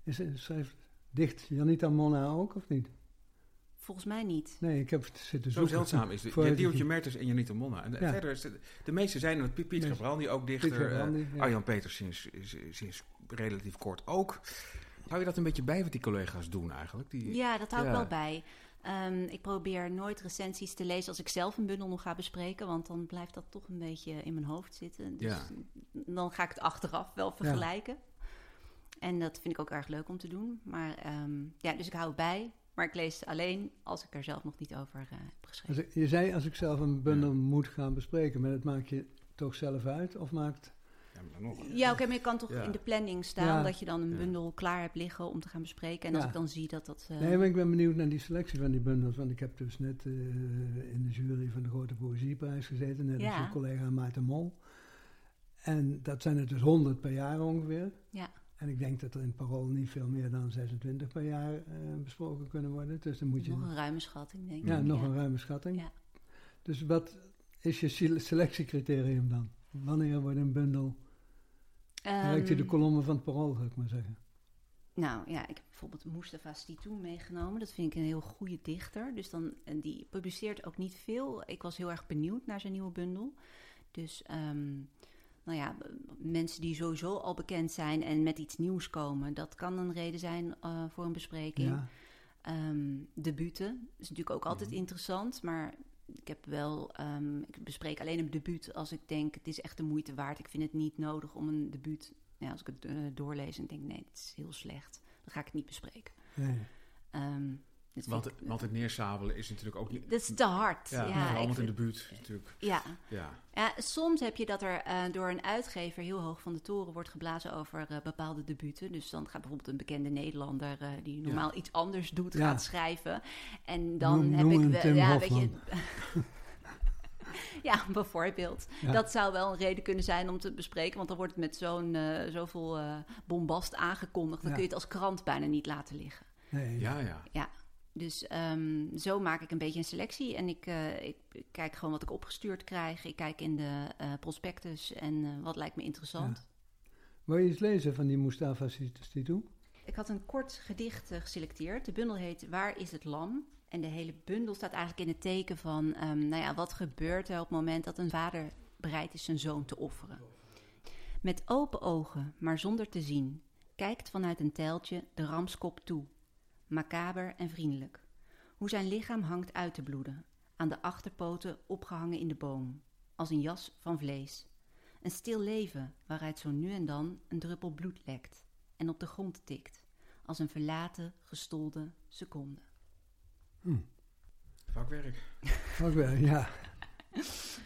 Is, schrijft, dicht Janita Monna ook of niet? Volgens mij niet. Nee, ik heb zitten Zo zoeken. zeldzaam is het. Ja, Diertje Mertens en Janita Monna. En Ja. verder is de meeste zijn er. Piet Piet Nee. Gebrandi ook dichter. Gebrandi, ja. Arjan Peters sinds, sinds, sinds relatief kort ook. Hou je dat een beetje bij wat die collega's doen eigenlijk? Die, Ja, dat hou ik Ja. wel bij. Ehm, ik probeer nooit recensies te lezen als ik zelf een bundel nog ga bespreken. Want dan blijft dat toch een beetje in mijn hoofd zitten. Dus Ja. dan ga ik het achteraf wel vergelijken. En dat vind ik ook erg leuk om te doen. Maar ehm, ja, dus ik hou het bij. Maar ik lees alleen als ik er zelf nog niet over eh, heb geschreven. Je zei als ik zelf een bundel Ja. moet gaan bespreken, maar dat maak je toch zelf uit? Of maakt... Ja, maar dan nog. Ja, oké, maar je kan toch Ja. in de planning staan Ja. dat je dan een Ja. bundel klaar hebt liggen om te gaan bespreken. En als ik dan zie dat dat... eh, Nee, maar ik ben benieuwd naar die selectie van die bundels. Want ik heb dus net eh, in de jury van de Grote Poëzieprijs gezeten. Net als je collega Maarten Mol. En dat zijn er dus 100 per jaar ongeveer. Ja. En ik denk dat er in het parool niet veel meer dan 26 per jaar eh, besproken kunnen worden. Dus dan moet je... nog een ruime schatting, denk ik. ja, nog een ruime schatting. Ja. Dus wat is je sele- selectiecriterium dan? Wanneer wordt een bundel... Rijkt je de Ehm, kolommen van het parool, zou ik maar zeggen. Nou ja, ik heb bijvoorbeeld Mustafa Stitou meegenomen. Dat vind ik een heel goede dichter. Dus dan, en die publiceert ook niet veel. Ik was heel erg benieuwd naar zijn nieuwe bundel. Dus ehm, nou ja, mensen die sowieso al bekend zijn en met iets nieuws komen, dat kan een reden zijn eh, voor een bespreking. Ja. Ehm debuten is natuurlijk ook altijd interessant, maar ik heb wel, ehm, ik bespreek alleen een debuut als ik denk het is echt de moeite waard. Ik vind het niet nodig om een debuut, ja, als ik het eh, doorlees en denk nee, het is heel slecht, dan ga ik het niet bespreken. Nee. Ehm, dat, Want, ik- want het neersabelen is natuurlijk ook niet... dat is te hard. Ja, Ja, met in de buurt natuurlijk. ja. Ja. Ja, soms heb je dat er eh, door een uitgever heel hoog van de toren wordt geblazen over eh, bepaalde debuten. Dus dan gaat bijvoorbeeld een bekende Nederlander eh, die normaal iets anders doet, Ja. gaat schrijven. En dan Noem- heb noem ik een wel, Tim ja, weet je. Hofman. *laughs* ja, bijvoorbeeld. Ja. Dat zou wel een reden kunnen zijn om te bespreken, want dan wordt het met zo'n eh, zoveel eh, bombast aangekondigd. Dan Ja. kun je het als krant bijna niet laten liggen. Nee. Ja, ja. Dus ehm, zo maak ik een beetje een selectie. En ik, eh, ik, ik kijk gewoon wat ik opgestuurd krijg. Ik kijk in de eh, prospectus en eh, wat lijkt me interessant. Wil je iets lezen van die Mustafa Situ? Ik had een kort gedicht geselecteerd. De bundel heet Waar is het lam? En de hele bundel staat eigenlijk in het teken van... ehm, nou ja, wat gebeurt er op het moment dat een vader bereid is zijn zoon te offeren? Met open ogen, maar zonder te zien... kijkt vanuit een tijltje de ramskop toe. Macaber en vriendelijk. Hoe zijn lichaam hangt uit te bloeden. Aan de achterpoten opgehangen in de boom. Als een jas van vlees. Een stil leven waaruit zo nu en dan een druppel bloed lekt en op de grond tikt, als een verlaten, gestolde seconde. Vakwerk. Ook wel, ja. *laughs*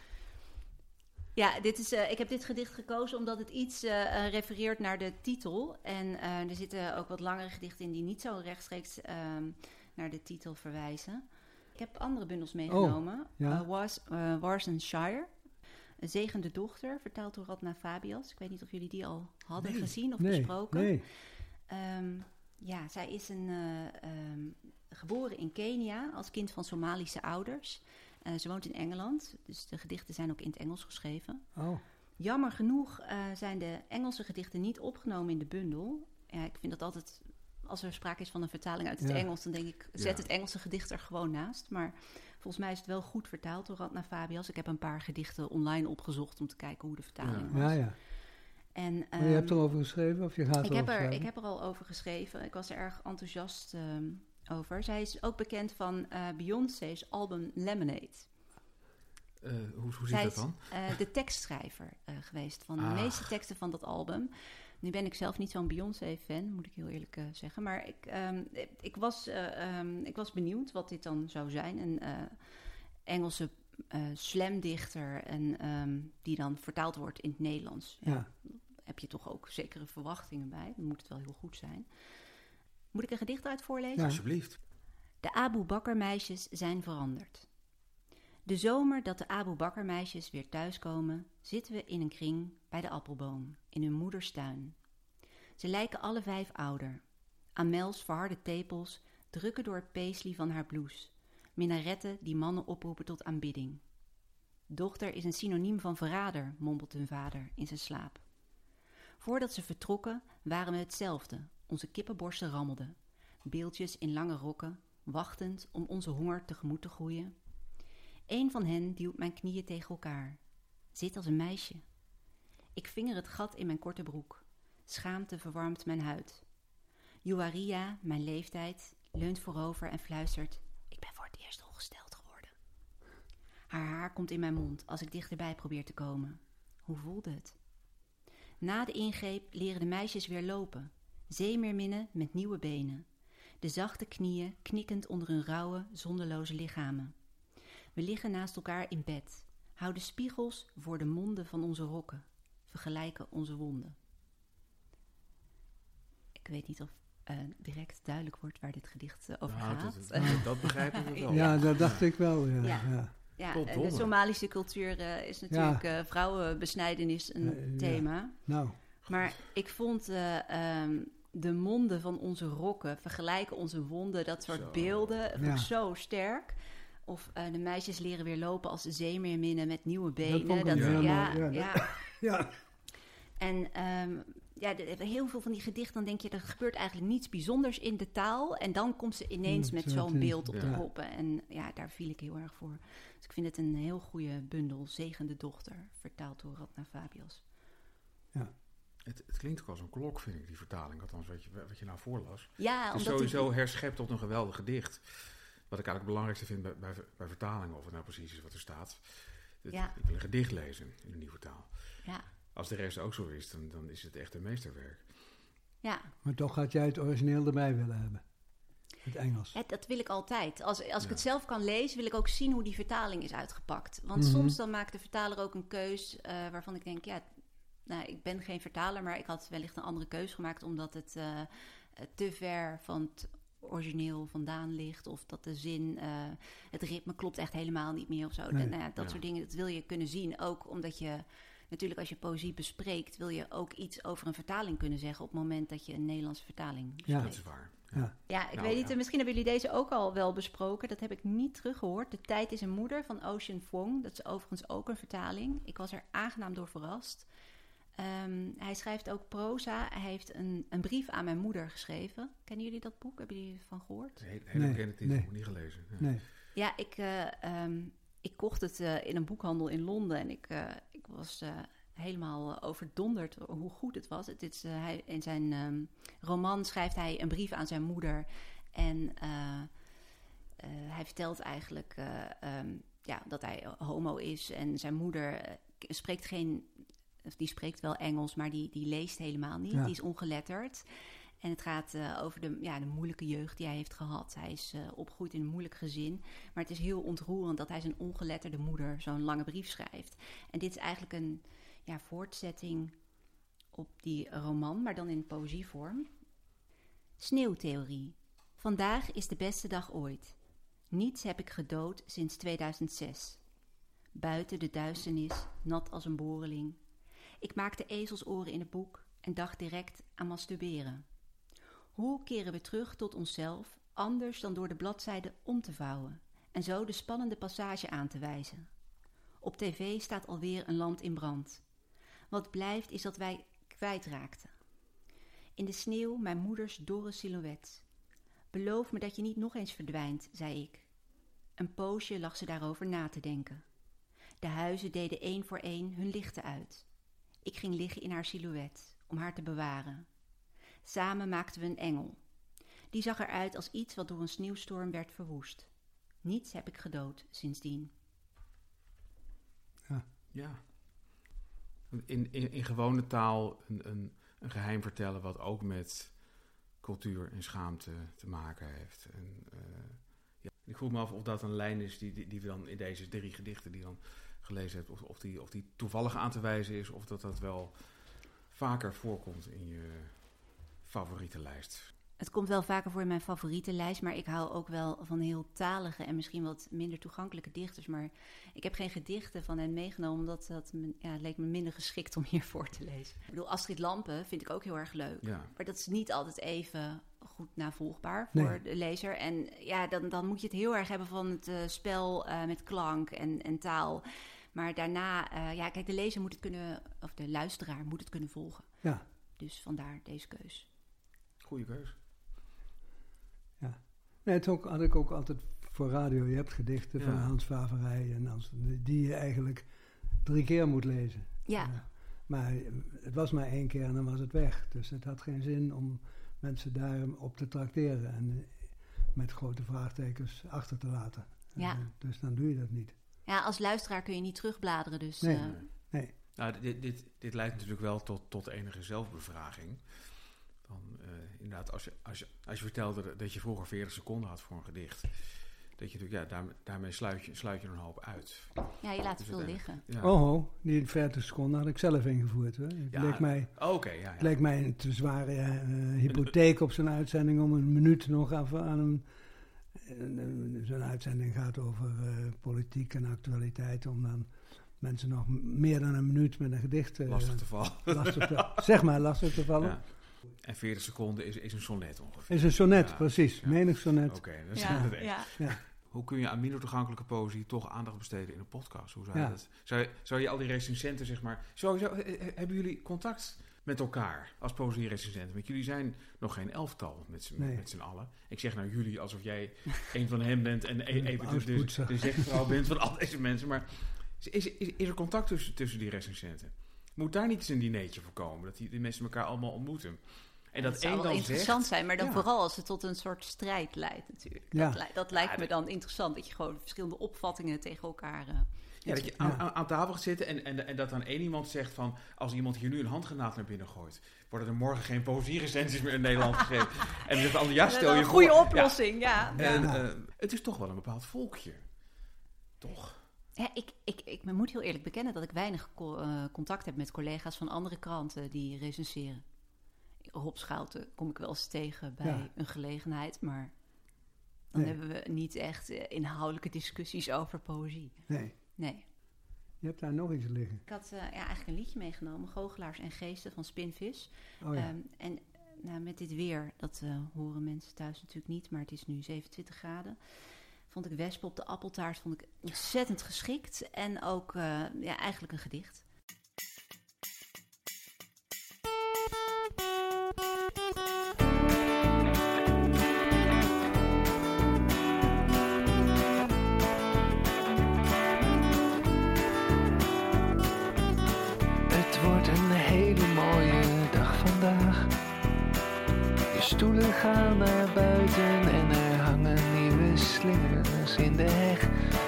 Ja, dit is, eh, ik heb dit gedicht gekozen omdat het iets eh, eh, refereert naar de titel. En er zitten ook wat langere gedichten in die niet zo rechtstreeks ehm, naar de titel verwijzen. Ik heb andere bundels meegenomen. ja. Eh, Was, eh, Warsenshire, Een zegende dochter, vertaald door Radna Fabias. Ik weet niet of jullie die al hadden Nee, gezien of nee, besproken. Nee. Ehm, ja, zij is een, eh, ehm, geboren in Kenia als kind van Somalische ouders. Eh, ze woont in Engeland, dus de gedichten zijn ook in het Engels geschreven. Oh, Jammer genoeg eh, zijn de Engelse gedichten niet opgenomen in de bundel. Ja, ik vind dat altijd, als er sprake is van een vertaling uit het Ja. Engels, dan denk ik, zet Ja. het Engelse gedicht er gewoon naast. Maar volgens mij is het wel goed vertaald door Radna Fabias. Ik heb een paar gedichten online opgezocht om te kijken hoe de vertaling was. ja, ja. En, Maar je hebt ehm, erover geschreven of je gaat ik erover heb, er, schrijven? ik heb er al over geschreven. Ik was er erg enthousiast ehm, over. Zij is ook bekend van eh, Beyoncé's album Lemonade. Eh, hoe hoe zit is dat dan? eh, de tekstschrijver geweest van de Ah. meeste teksten van dat album. Nu ben ik zelf niet zo'n Beyoncé-fan, moet ik heel eerlijk zeggen. Maar ik, ehm, ik, was, eh, ehm, ik was benieuwd wat dit dan zou zijn. Een Engelse slamdichter en, ehm, die dan vertaald wordt in het Nederlands. Ja, Ja. Heb je toch ook zekere verwachtingen bij. Dan moet het wel heel goed zijn. Moet ik een gedicht uit voorlezen? Ja. Alsjeblieft. De Abu Bakr meisjes zijn veranderd. De zomer dat de Abu Bakr meisjes weer thuiskomen, zitten we in een kring bij de appelboom in hun moeders tuin. Ze lijken alle vijf ouder. Amels verharde tepels drukken door het paisley van haar blouse. Minaretten die mannen oproepen tot aanbidding. Dochter is een synoniem van verrader, mompelt hun vader in zijn slaap. Voordat ze vertrokken waren we hetzelfde. Onze kippenborsten rammelden. Beeldjes in lange rokken, wachtend om onze honger tegemoet te groeien. Een van hen duwt mijn knieën tegen elkaar. Zit als een meisje. Ik vinger het gat in mijn korte broek. Schaamte verwarmt mijn huid. Juaria, mijn leeftijd, leunt voorover en fluistert: Ik ben voor het eerst ongesteld geworden. Haar haar komt in mijn mond als ik dichterbij probeer te komen. Hoe voelde het? Na de ingreep leren de meisjes weer lopen. Zeemeerminnen met nieuwe benen. De zachte knieën knikkend onder hun rauwe, zonderloze lichamen. We liggen naast elkaar in bed, houden spiegels voor de monden van onze rokken, vergelijken onze wonden. Ik weet niet of eh, direct duidelijk wordt waar dit gedicht eh, over Nou, gaat. dat, dat, dat begrijpen we *laughs* wel. Ja, dat dacht ik wel. Ja, Ja. ja. Eh, de. Somalische cultuur eh, is natuurlijk eh, vrouwenbesnijdenis een ja. thema. Nou, Maar ik vond eh, ehm, de monden van onze rokken, vergelijken onze wonden, dat soort Zo. beelden, vond Ja. ik zo sterk. Of eh, de meisjes leren weer lopen als zeemeerminnen met nieuwe benen. Dat, heel ja, mooi, ja, ja, dat- *laughs* ja. En ehm, ja, heel veel van die gedichten, dan denk je, er gebeurt eigenlijk niets bijzonders in de taal. En dan komt ze ineens Mm, met zo zo'n beeld op de Ja. proppen. En ja, daar viel ik heel erg voor. Dus ik vind het een heel goede bundel. Zegende dochter, vertaald door Radna Fabios. Het, het klinkt ook als een klok, vind ik, die vertaling. Althans, wat je, wat je nou voorlas. Ja, Het is omdat die- sowieso herschept tot een geweldig gedicht. Wat ik eigenlijk het belangrijkste vind bij, bij, bij vertalingen, of het nou precies is wat er staat. Het- Ja. Ik wil een gedicht lezen in een nieuwe taal. ja, Als de rest ook zo is, dan, dan is het echt een meesterwerk. ja. Maar toch had jij het origineel erbij willen hebben. Het Engels. Ja, dat wil ik altijd. Als, als ik het zelf kan lezen, wil ik ook zien hoe die vertaling is uitgepakt. Want Mhm. soms dan maakt de vertaler ook een keus eh, waarvan ik denk, ja, nou, ik ben geen vertaler, maar ik had wellicht een andere keus gemaakt omdat het eh, te ver van het origineel vandaan ligt. Of dat de zin, eh, het ritme klopt echt helemaal niet meer of zo. Nee. Nou ja, dat Ja. soort dingen, dat wil je kunnen zien. Ook omdat je, natuurlijk als je poëzie bespreekt, wil je ook iets over een vertaling kunnen zeggen op het moment dat je een Nederlandse vertaling bespreekt. Dat is waar. Ja. Ja, ik Nou, weet niet, ja. misschien hebben jullie deze ook al wel besproken. Dat heb ik niet teruggehoord. De Tijd is een moeder van Ocean Vuong. Dat is overigens ook een vertaling. Ik was er aangenaam door verrast. Ehm, hij schrijft ook proza. Hij heeft een, een brief aan mijn moeder geschreven. Kennen jullie dat boek? Hebben jullie ervan gehoord? Het is een hele, hele Nee, bekende titel, nee. nog niet gelezen. Ja. Nee. Ja, ik, eh, ehm, ik kocht het eh, in een boekhandel in Londen. En ik, eh, ik was eh, helemaal overdonderd hoe goed het was. Het is, hij, in zijn ehm, roman schrijft hij een brief aan zijn moeder. En eh, eh, hij vertelt eigenlijk eh, ehm, ja, dat hij homo is. En zijn moeder spreekt geen... Die spreekt wel Engels, maar die, die leest helemaal niet. Ja. Die is ongeletterd. En het gaat eh, over de, ja, de moeilijke jeugd die hij heeft gehad. Hij is eh, opgegroeid in een moeilijk gezin. Maar het is heel ontroerend dat hij zijn ongeletterde moeder zo'n lange brief schrijft. En dit is eigenlijk een ja, voortzetting op die roman, maar dan in poëzievorm. Sneeuwtheorie. Vandaag is de beste dag ooit. Niets heb ik gedood sinds 2006. Buiten de duisternis, nat als een boreling. Ik maakte ezelsoren in het boek en dacht direct aan masturberen. Hoe keren we terug tot onszelf, anders dan door de bladzijde om te vouwen en zo de spannende passage aan te wijzen? Op tv staat alweer een land in brand. Wat blijft is dat wij kwijtraakten. In de sneeuw mijn moeders dorre silhouet. Beloof me dat je niet nog eens verdwijnt, zei ik. Een poosje lag ze daarover na te denken. De huizen deden één voor één hun lichten uit. Ik ging liggen in haar silhouet om haar te bewaren. Samen maakten we een engel. Die zag eruit als iets wat door een sneeuwstorm werd verwoest. Niets heb ik gedood sindsdien. Ja. In, in, in gewone taal een, een, een geheim vertellen wat ook met cultuur en schaamte te maken heeft. En, eh, ja. Ik vroeg me af of dat een lijn is die, die, die we dan in deze drie gedichten die dan gelezen hebt, of, of, die, of die toevallig aan te wijzen is, of dat dat wel vaker voorkomt in je favoriete lijst. Het komt wel vaker voor in mijn favoriete lijst, maar ik hou ook wel van heel talige en misschien wat minder toegankelijke dichters. Maar ik heb geen gedichten van hen meegenomen, omdat dat me, ja, het leek me minder geschikt om hier voor te lezen. Ik bedoel, Astrid Lampen vind ik ook heel erg leuk. Ja, Maar dat is niet altijd even goed navolgbaar voor Nee. de lezer. En ja, dan, dan moet je het heel erg hebben van het eh, spel eh, met klank en, en taal. Maar daarna, eh, ja, kijk, de lezer moet het kunnen, of de luisteraar moet het kunnen volgen. Ja. Dus vandaar deze keus. goede keus. Nee, het ook, had ik ook altijd voor radio. Je hebt gedichten van Ja. Hans Faverij en Hans, die je eigenlijk drie keer moet lezen. Ja, Ja. Maar het was maar één keer en dan was het weg. Dus het had geen zin om mensen daarop te trakteren en eh, met grote vraagtekens achter te laten. Ja. Eh, dus dan doe je dat niet. Ja, als luisteraar kun je niet terugbladeren, dus... Nee. eh, Nee. Nou, dit, dit, dit leidt natuurlijk wel tot, tot enige zelfbevraging. Van, eh, inderdaad, als je, als, je, als je vertelde dat je vroeger 40 seconden had voor een gedicht, dat je natuurlijk, ja, daar, daarmee sluit je, sluit je een hoop uit. ja, je laat Dus veel liggen. Ja. Oh, ho, die 40 seconden had ik zelf ingevoerd. Hoor. Het Ja. leek mij, Oké, ja, ja. het leek mij een te zware eh, hypotheek op zo'n uitzending om een minuut nog even aan een. Een- Zo'n uitzending gaat over eh, politiek en actualiteit, om dan mensen nog meer dan een minuut met een gedicht eh, Lastig te vallen. lastig te, zeg maar lastig te vallen. Ja. En 40 seconden is, is een sonnet ongeveer. Is een sonnet, Ja, precies. ja. Menig sonnet. Oké, dat is Ja, het echt. ja. Hoe kun je aan minder toegankelijke poëzie toch aandacht besteden in een podcast? Hoe zou je dat? Zou je, zou je al die recensenten, zeg maar... Sowieso, eh, eh, hebben jullie contact met elkaar als poëzie-recensenten? Want jullie zijn nog geen elftal met z'n Nee. met z'n allen. Ik zeg nou jullie alsof jij *laughs* een van hen bent en e- even de, de, de zegvrouw bent van al deze mensen. Maar is, is, is er contact tussen, tussen die recensenten? Moet daar niet eens een dinertje voor komen? Dat die, die mensen elkaar allemaal ontmoeten. En dat, dat zou één wel dan interessant zegt, zijn, maar dan Ja. vooral als het tot een soort strijd leidt natuurlijk. Ja. Dat, li- dat lijkt Ja, me dan interessant, dat je gewoon verschillende opvattingen tegen elkaar... eh, Ja, dat je Ja. aan, aan, aan tafel gaat zitten en, en, en dat dan één iemand zegt van... als iemand hier nu een handgranaat naar binnen gooit... worden er morgen geen poëzierecensies meer in Nederland *laughs* geschreven. en dan zegt de ander, ja, stel je een voor... goede Ja. oplossing, ja. ja. En, Ja. eh, het is toch wel een bepaald volkje. Toch? Ja, ik, ik, ik moet heel eerlijk bekennen dat ik weinig co- eh, contact heb met collega's van andere kranten die recenseren. Rob Schouten kom ik wel eens tegen bij Ja. een gelegenheid, maar dan Nee. hebben we niet echt eh, inhoudelijke discussies over poëzie. Nee, Nee. je hebt daar nog iets liggen. Ik had eh, ja, eigenlijk een liedje meegenomen, Goochelaars en Geesten van Spinvis. Oh ja. Ehm, en nou, met dit weer, dat eh, horen mensen thuis natuurlijk niet, maar het is nu 27 graden. Vond ik Wespen op de appeltaart vond ik ontzettend geschikt. En ook eh, ja, eigenlijk een gedicht.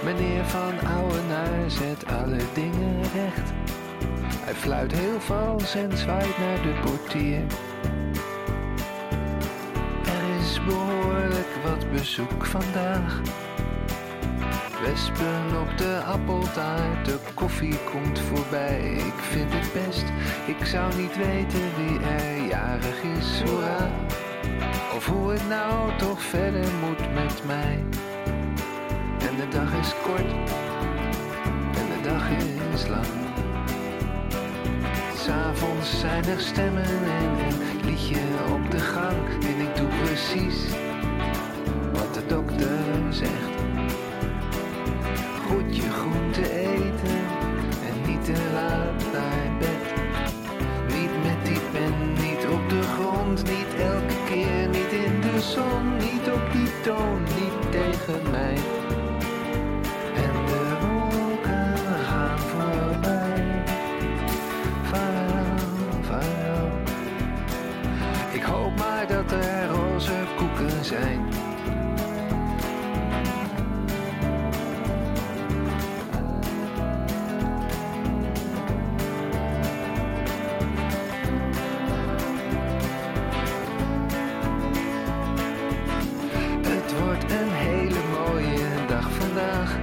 Meneer van Ouwenaar zet alle dingen recht. Hij fluit heel vals en zwaait naar de portier. Er is behoorlijk wat bezoek vandaag. Wespen op de appeltaart, de koffie komt voorbij. Ik vind het best, ik zou niet weten wie er jarig is, hoera. Of hoe het nou toch verder moet met mij. De dag is kort, en de dag is lang. S'avonds zijn er stemmen en een liedje op de gang. En ik doe precies wat de dokter zegt. Goed je groente eten en niet te laat naar bed. Niet met die pen, niet op de grond, niet elke keer, niet in de zon, niet op die toon, zijn. Het wordt een hele mooie dag vandaag.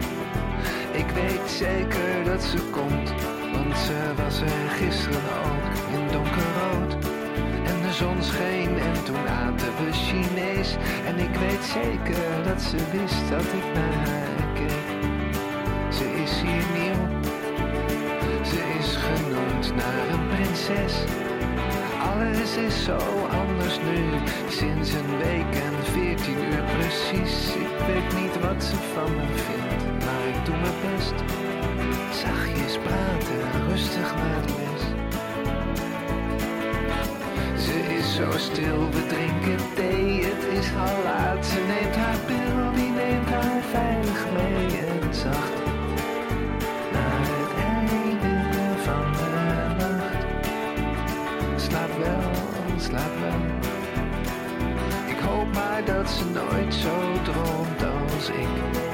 Ik weet zeker dat ze komt, want ze was er gisteren ook in donkerrood. En de zon scheen en toen we Chinees. En ik weet zeker dat ze wist dat ik naar haar keek. Ze is hier nieuw, ze is genoemd naar een prinses. Alles is zo anders nu, sinds een week en veertien uur precies. Ik weet niet wat ze van me vindt, maar ik doe mijn best. Zo stil, we drinken thee, het is al laat. Ze neemt haar pil, die neemt haar veilig mee en zacht. Naar het einde van de nacht. Slaap wel, slaap wel. Ik hoop maar dat ze nooit zo droomt als ik.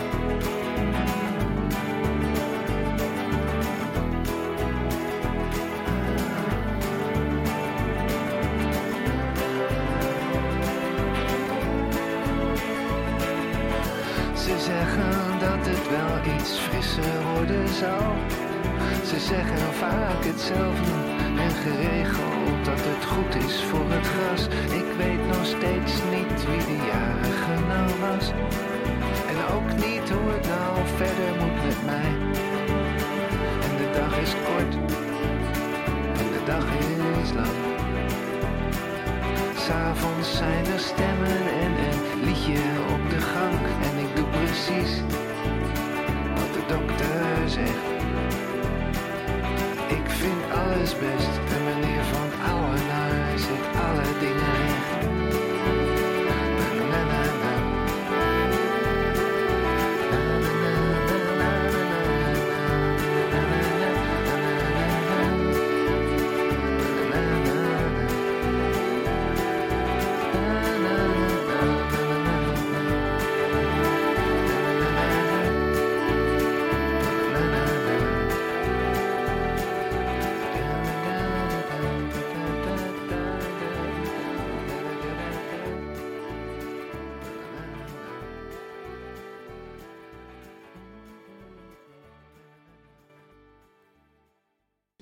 Ze zeggen vaak hetzelfde en geregeld dat het goed is voor het gras. Ik weet nog steeds niet wie de jarige nou was. En ook niet hoe het nou verder moet met mij. En de dag is kort en de dag is lang. S'avonds zijn er stemmen en een liedje op de gang. En ik doe precies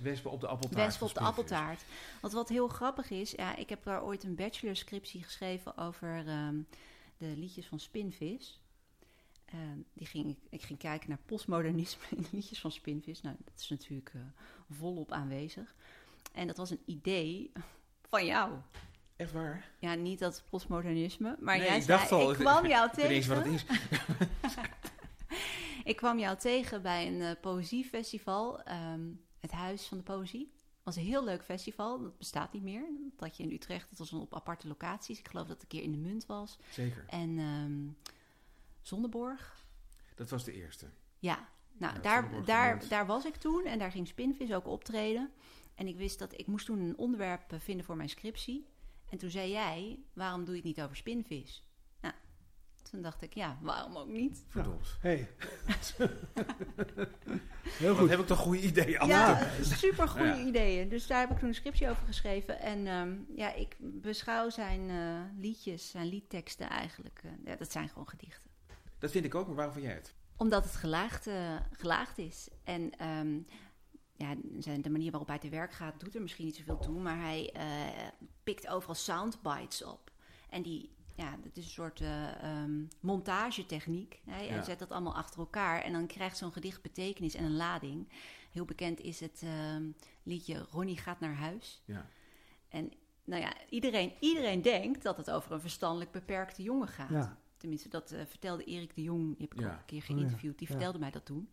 Wespen op de appeltaart. Wespen op de appeltaart. Want wat heel grappig is, ja, ik heb daar ooit een bachelorscriptie geschreven over ehm, de liedjes van Spinvis. Ehm, die ging, ik- ik ging kijken naar postmodernisme *laughs* in de liedjes van Spinvis. Nou, dat is natuurlijk eh, volop aanwezig. En dat was een idee van jou. Echt waar? Ja, niet dat postmodernisme, maar Nee, jij ik zei, dacht al, ik kwam jou *laughs* Ik niet eens wat tegen. het is. *laughs* Ik kwam jou tegen bij een eh, poëziefestival, ehm, het Huis van de Poëzie. Het was een heel leuk festival, dat bestaat niet meer. Dat je in Utrecht, dat was op aparte locaties. Ik geloof dat het een keer in de Munt was. Zeker. En ehm Zonneborg. Dat was de eerste. Ja, nou, Ja, daar, daar, daar was ik toen en daar ging Spinvis ook optreden. En ik wist dat ik moest toen een onderwerp vinden voor mijn scriptie. En toen zei jij, waarom doe je het niet over spinvis? Toen dacht ik, ja, waarom ook niet? Verdomd. Hey. *laughs* Heel Wat goed. heb ik toch goede ideeën Ja, super goede Ja. ideeën. Dus daar heb ik toen een scriptie over geschreven. En ehm, ja, ik beschouw zijn eh, liedjes, zijn liedteksten eigenlijk. eh, ja, dat zijn gewoon gedichten. Dat vind ik ook, maar waarom vind jij het? Omdat het gelaagd, eh, gelaagd is. En ehm, ja, zijn, de manier waarop hij te werk gaat, doet er misschien niet zoveel toe. Maar hij eh, pikt overal soundbites op. En die, ja, dat is een soort eh, ehm, montagetechniek. Hè? Hij Ja. zet dat allemaal achter elkaar. En dan krijgt zo'n gedicht betekenis en een lading. Heel bekend is het ehm, liedje Ronnie gaat naar huis. Ja. En nou ja, iedereen, iedereen denkt dat het over een verstandelijk beperkte jongen gaat. Ja, Tenminste, dat eh, vertelde Erik de Jong, die heb ik ook een keer Oh geïnterviewd, die vertelde mij dat toen.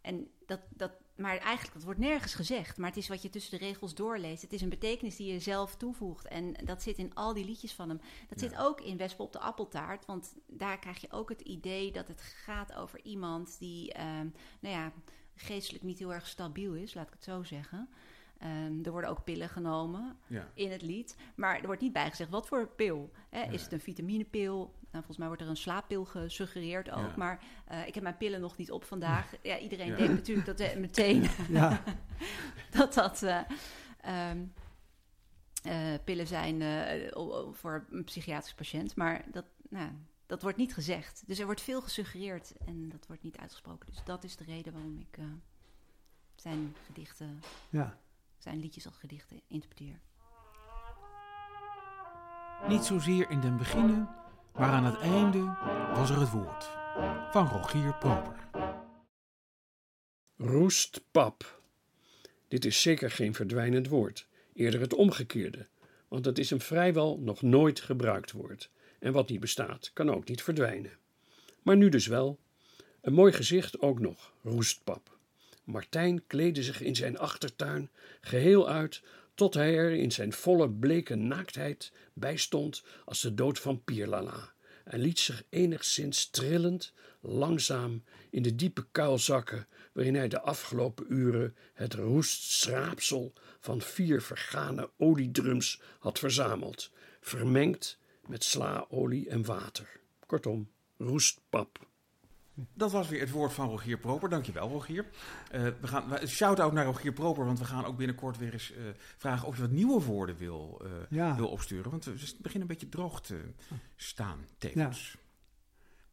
En dat, dat, maar eigenlijk, dat wordt nergens gezegd. Maar het is wat je tussen de regels doorleest. Het is een betekenis die je zelf toevoegt. En dat zit in al die liedjes van hem. Dat Ja. zit ook in Wespen op de appeltaart. Want daar krijg je ook het idee dat het gaat over iemand die, ehm, nou ja, geestelijk niet heel erg stabiel is, laat ik het zo zeggen. Ehm, er worden ook pillen genomen Ja. in het lied. Maar er wordt niet bijgezegd wat voor pil. Hè? Ja. Is het een vitaminepil? Nou, volgens mij wordt er een slaappil gesuggereerd ook. Ja. Maar eh, ik heb mijn pillen nog niet op vandaag. Ja, iedereen Ja. denkt natuurlijk dat eh, meteen *laughs* ja, dat dat eh, ehm, eh, pillen zijn eh, voor een psychiatrisch patiënt. Maar dat, nou, dat wordt niet gezegd. Dus er wordt veel gesuggereerd en dat wordt niet uitgesproken. Dus dat is de reden waarom ik eh, zijn gedichten, ja. Zijn liedjes als gedichten interpreteer. Niet zozeer in den beginnen, maar aan het einde was er het woord. Van Rogier Proper. Roestpap. Dit is zeker geen verdwijnend woord, eerder het omgekeerde, want het is een vrijwel nog nooit gebruikt woord. En wat niet bestaat, kan ook niet verdwijnen. Maar nu dus wel. Een mooi gezicht ook nog, roestpap. Martijn kleedde zich in zijn achtertuin geheel uit, tot hij er in zijn volle bleke naaktheid bij stond als de dood van Pierlala, en liet zich enigszins trillend, langzaam in de diepe kuil zakken waarin hij de afgelopen uren het roestschraapsel van vier vergane oliedrums had verzameld, vermengd met slaolie en water. Kortom, roestpap. Dat was weer het woord van Rogier Proper. Dankjewel, Rogier. Eh, we gaan, we- shout-out naar Rogier Proper, want we gaan ook binnenkort weer eens eh, vragen of je wat nieuwe woorden wil, eh, ja. wil opsturen. Want we beginnen een beetje droog te staan, tevens.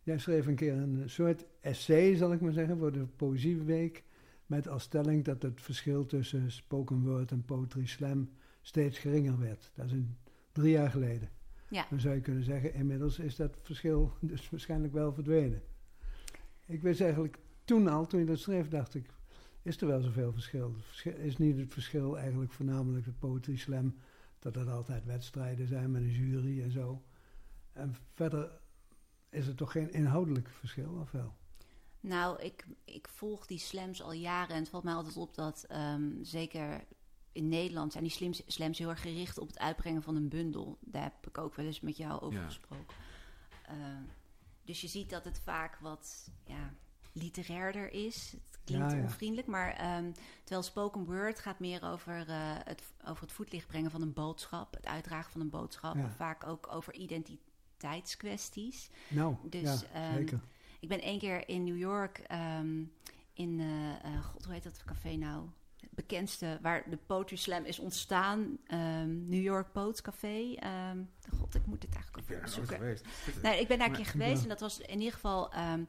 Jij schreef een keer een soort essay, zal ik maar zeggen, voor de Poëzieweek. Met als stelling dat het verschil tussen spoken word en poetry slam steeds geringer werd. Dat is een, drie jaar geleden. Ja. Dan zou je kunnen zeggen, inmiddels is dat verschil *laughs* dus waarschijnlijk wel verdwenen. Ik wist eigenlijk toen al, toen je dat schreef, dacht ik, is er wel zoveel verschil? Is niet het verschil eigenlijk voornamelijk het poetry slam, dat er altijd wedstrijden zijn met een jury en zo. En verder is er toch geen inhoudelijk verschil, of wel? Nou, ik, ik volg die slams al jaren en het valt mij altijd op dat ehm, zeker in Nederland zijn die slams, slams heel erg gericht op het uitbrengen van een bundel. Daar heb ik ook wel eens met jou over Ja. gesproken. Eh, dus je ziet dat het vaak wat ja, literairder is. Het klinkt Ja, ja. onvriendelijk, maar ehm, terwijl spoken word gaat meer over, eh, het, over het voetlicht brengen van een boodschap, het uitdragen van een boodschap, Ja. vaak ook over identiteitskwesties. Nou, Dus, ehm, zeker. Ik ben één keer in New York ehm, in, eh, eh, god, hoe heet dat café nou? Bekendste, waar de Poetry Slam is ontstaan. ehm, New York Poets Café. Ehm, god, ik moet het eigenlijk Ik ben ook nooit zoeken. geweest. Nee, ik ben daar een keer geweest *laughs* en dat was in ieder geval ehm,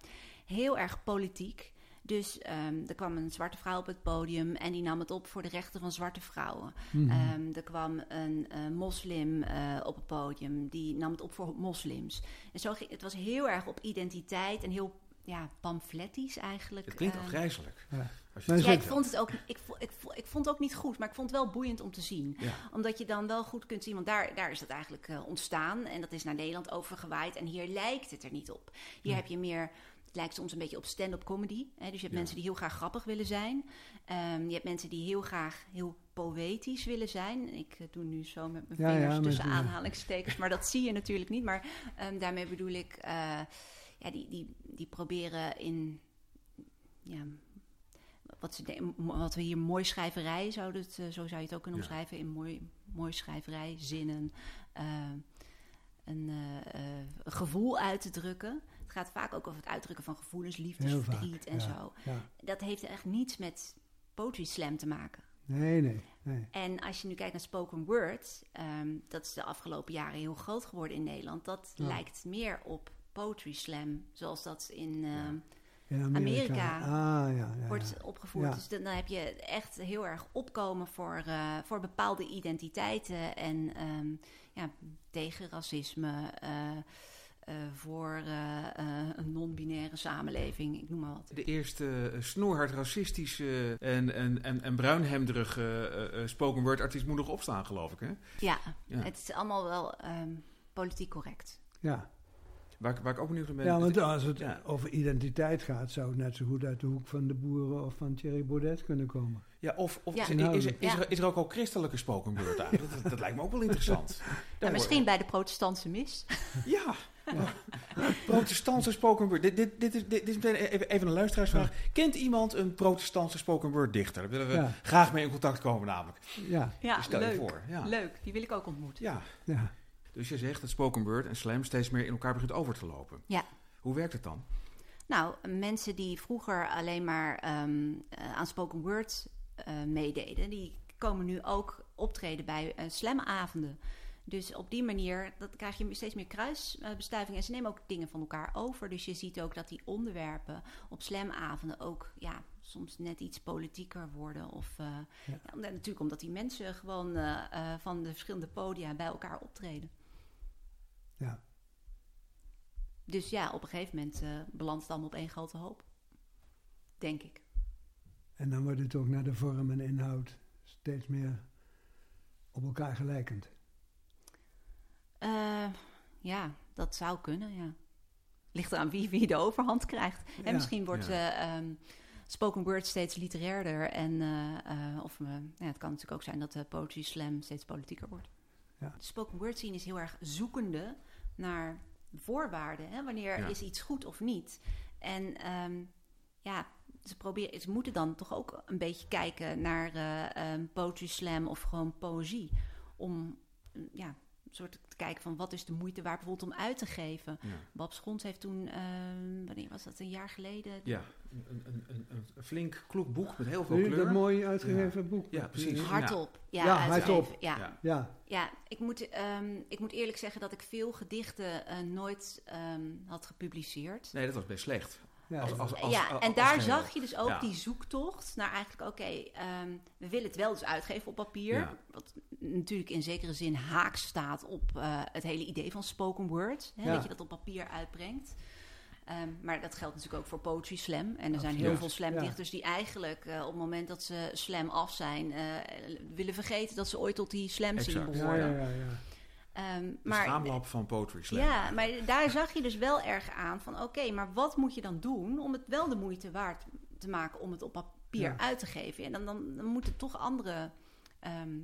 heel erg politiek. Dus ehm, er kwam een zwarte vrouw op het podium en die nam het op voor de rechten van zwarte vrouwen. Mhm. Ehm, er kwam een eh, moslim eh, op het podium, die nam het op voor moslims. En zo ging, het was heel erg op identiteit en heel ja, pamflettisch eigenlijk. Het klinkt Ehm, afgrijzelijk. Ja. Ja, ik vond het ook ik, vo- ik, vo- ik vond het ook niet goed, maar ik vond het wel boeiend om te zien. Ja. Omdat je dan wel goed kunt zien, want daar, daar is het eigenlijk eh, ontstaan en dat is naar Nederland overgewaaid. En hier lijkt het er niet op. Hier heb je meer, het lijkt soms een beetje op stand-up comedy. Hè? Dus je hebt Ja. mensen die heel graag grappig willen zijn. Ehm, je hebt mensen die heel graag heel poëtisch willen zijn. Ik eh, doe nu zo met mijn Ja, vingers ja, tussen aanhalingstekens, maar dat zie je natuurlijk niet. Maar ehm, daarmee bedoel ik, eh, ja, die, die, die proberen in ja, wat, wat we hier mooi schrijverij zouden, het, eh, zo zou je het ook kunnen omschrijven, in mooi, mooi schrijverij, zinnen, eh, een eh, een gevoel uit te drukken. Het gaat vaak ook over het uitdrukken van gevoelens, liefde, Heel vaak, verdriet en zo. Dat heeft echt niets met poetry slam te maken. Nee, nee, nee. En als je nu kijkt naar spoken word, ehm, dat is de afgelopen jaren heel groot geworden in Nederland. Dat Ja. lijkt meer op poetry slam, zoals dat in ehm, In Amerika. Amerika Ah, ja, ja, wordt ja. opgevoerd. Ja. Dus dan, heb je echt heel erg opkomen voor, eh, voor bepaalde identiteiten en ehm, ja, tegen racisme, eh, eh, voor een non-binaire samenleving, ik noem maar wat. De eerste snoerhard racistische en, en, en, en bruinhemderige spoken word artiest moet nog opstaan, geloof ik. Hè? Ja, Ja. het is allemaal wel ehm, politiek correct. Ja. Waar, ik- waar ik ook benieuwd naar ben. ja, want als het Ja. over identiteit gaat, zou het net zo goed uit de hoek van de boeren of van Thierry Baudet kunnen komen. Ja, of, of Ja. is, is, is, er, is er ook al christelijke spoken word eigenlijk? Dat, dat lijkt me ook wel interessant. Ja, misschien bij de protestantse mis. Ja. *laughs* Protestantse spoken word. Dit, dit, dit, is, dit, is meteen even, een luisteraarsvraag. Kent iemand een protestantse spoken word dichter? Daar willen we Ja. graag mee in contact komen namelijk. Ja, Ja, Dus stel je voor. Ja. Leuk, die wil ik ook ontmoeten. ja. ja. Dus je zegt dat spoken word en slam steeds meer in elkaar begint over te lopen. Ja. Hoe werkt het dan? Nou, mensen die vroeger alleen maar ehm, eh, aan spoken word eh, meededen, die komen nu ook optreden bij eh, slamavonden. Dus op die manier dat krijg je steeds meer kruisbestuiving. En ze nemen ook dingen van elkaar over. Dus je ziet ook dat die onderwerpen op slamavonden ook ja, soms net iets politieker worden. Of, eh, Ja. natuurlijk omdat die mensen gewoon eh, eh, van de verschillende podia bij elkaar optreden. Ja. Dus ja, op een gegeven moment eh belandt het allemaal op één grote hoop. Denk ik. En dan wordt het ook naar de vorm en inhoud steeds meer op elkaar gelijkend. Eh, ja, dat zou kunnen, ja. Ligt eraan wie, wie de overhand krijgt. Ja. En misschien wordt Ja. eh, ehm, spoken word steeds literairder. En, eh, eh, of we, ja, het kan natuurlijk ook zijn dat de poetry slam steeds politieker wordt. Ja. De spoken word scene is heel erg zoekende naar voorwaarden. Hè? Wanneer Ja. is iets goed of niet? En ehm, ja, ze, proberen, ze moeten dan toch ook een beetje kijken naar ehm, poetry slam of gewoon poëzie. Om mm, ja, een soort te kijken van wat is de moeite waar bijvoorbeeld om uit te geven. Ja. Bob Schons heeft toen, ehm, wanneer was dat, een jaar geleden? Ja, een, een, een, flink kloek boek met heel veel Zie je kleur. dat mooi uitgegeven boek? Ja, precies. Hardop. Ja, Ja, hardop. Ja. Ja. Ja. Ja, ik, moet, ehm, ik moet eerlijk zeggen dat ik veel gedichten eh, nooit ehm, had gepubliceerd. Nee, dat was best slecht. ja. Als, als, als, ja, en als daar zag je dus ook Ja. die zoektocht naar eigenlijk, oké, ehm, we willen het wel dus uitgeven op papier. Ja. Wat natuurlijk in zekere zin haaks staat op eh, het hele idee van spoken word. Hè, Ja. Dat je dat op papier uitbrengt. Ehm, maar dat geldt natuurlijk ook voor Poetry Slam. En er zijn heel veel slamdichters die eigenlijk eh, op het moment dat ze slam af zijn... eh, willen vergeten dat ze ooit tot die slam scene Exact. ja, ja, ja, ja. Ehm, De maar schaamlab van Poetry Slam. ja, maar daar zag je dus wel erg aan van... oké, maar wat moet je dan doen om het wel de moeite waard te maken... om het op papier Ja. uit te geven? En dan, dan, dan moeten toch andere ehm,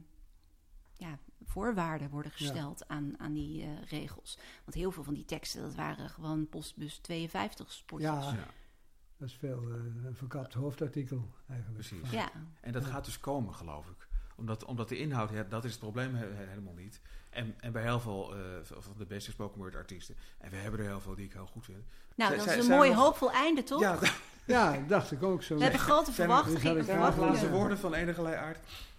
ja, voorwaarden worden gesteld aan, aan die eh, regels. Want heel veel van die teksten, dat waren gewoon postbus 52 spotjes. Ja. Ja, Dat is veel eh, een verkapt hoofdartikel eigenlijk. Precies. Ja. En dat gaat dus komen, geloof ik. Omdat, omdat de inhoud, ja, dat is het probleem he- he- helemaal niet. En, en bij heel veel eh, van de beste spoken word artiesten. En we hebben er heel veel die ik heel goed vind. Nou, dat is een mooi nog- hoopvol einde, toch? Ja, Ja, dacht ik ook zo. We hebben grote er- zijn er er verwachtingen. laatste woorden van enige aard?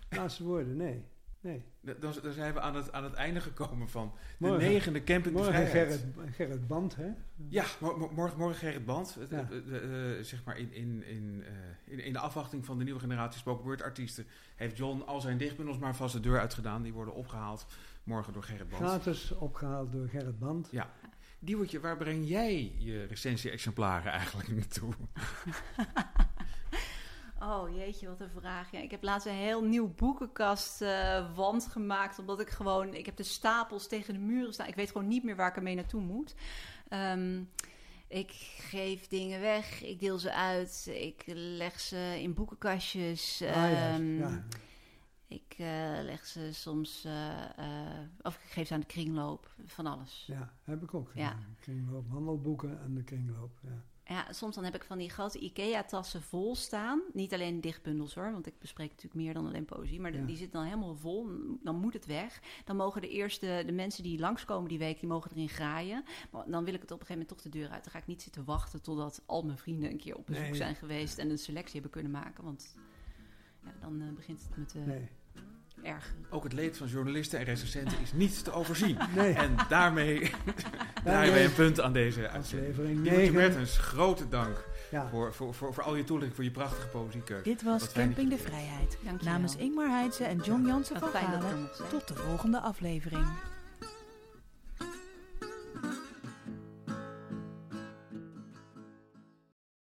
Laatste woorden, nee. Nee. Dan, zijn we aan het, aan het einde gekomen van de Morgen. negende Camping de Morgen Vrijheid. Gerrit, Gerrit Band, hè? Ja, mor- mor- morgen, morgen Gerrit Band. Ja. eh, eh, eh, zeg maar in, in, in, eh, in, in de afwachting van de nieuwe generatie spoken word artiesten heeft John al zijn dichtbundels maar vast de deur uitgedaan. Die worden opgehaald morgen door Gerrit Band. Gratis opgehaald door Gerrit Band. Ja. Diewertje, waar breng jij je recensie-exemplaren eigenlijk naartoe? *laughs* Oh jeetje, wat een vraag. Ja, ik heb laatst een heel nieuw boekenkastwand wand gemaakt. Omdat ik gewoon, ik heb de stapels tegen de muren staan. Ik weet gewoon niet meer waar ik ermee naartoe moet. Ehm, ik geef dingen weg, ik deel ze uit, ik leg ze in boekenkastjes. Ah, ja, Ehm, ja. Ik eh, leg ze soms, eh, of ik geef ze aan de kringloop, van alles. ja, heb ik ook Ja. Kringloop, handelboeken en de kringloop. Ja. Ja, soms dan heb ik van die grote IKEA-tassen vol staan. Niet alleen dichtbundels hoor, want ik bespreek natuurlijk meer dan alleen poëzie. Maar Ja. die zitten dan helemaal vol. Dan moet het weg. Dan mogen de eerste, de mensen die langskomen die week, die mogen erin graaien. Maar dan wil ik het op een gegeven moment toch de deur uit. Dan ga ik niet zitten wachten totdat al mijn vrienden een keer op bezoek Nee. zijn geweest en een selectie hebben kunnen maken. Want ja, dan eh, begint het me te Nee. Ergeren. Ook het leed van journalisten en recensenten is niet te overzien. *laughs* nee. En daarmee *laughs* *laughs* draaien wij een punt aan deze uitzending. Aflevering 9. Mertens, grote dank Ja. voor, voor, voor, voor al je toelichting, voor je prachtige poëziekeuze. Dit was Wat Camping de. Vrijheid. Dankjewel. Namens Ingmar Heidse en John Jansen van Galen. Tot de volgende aflevering.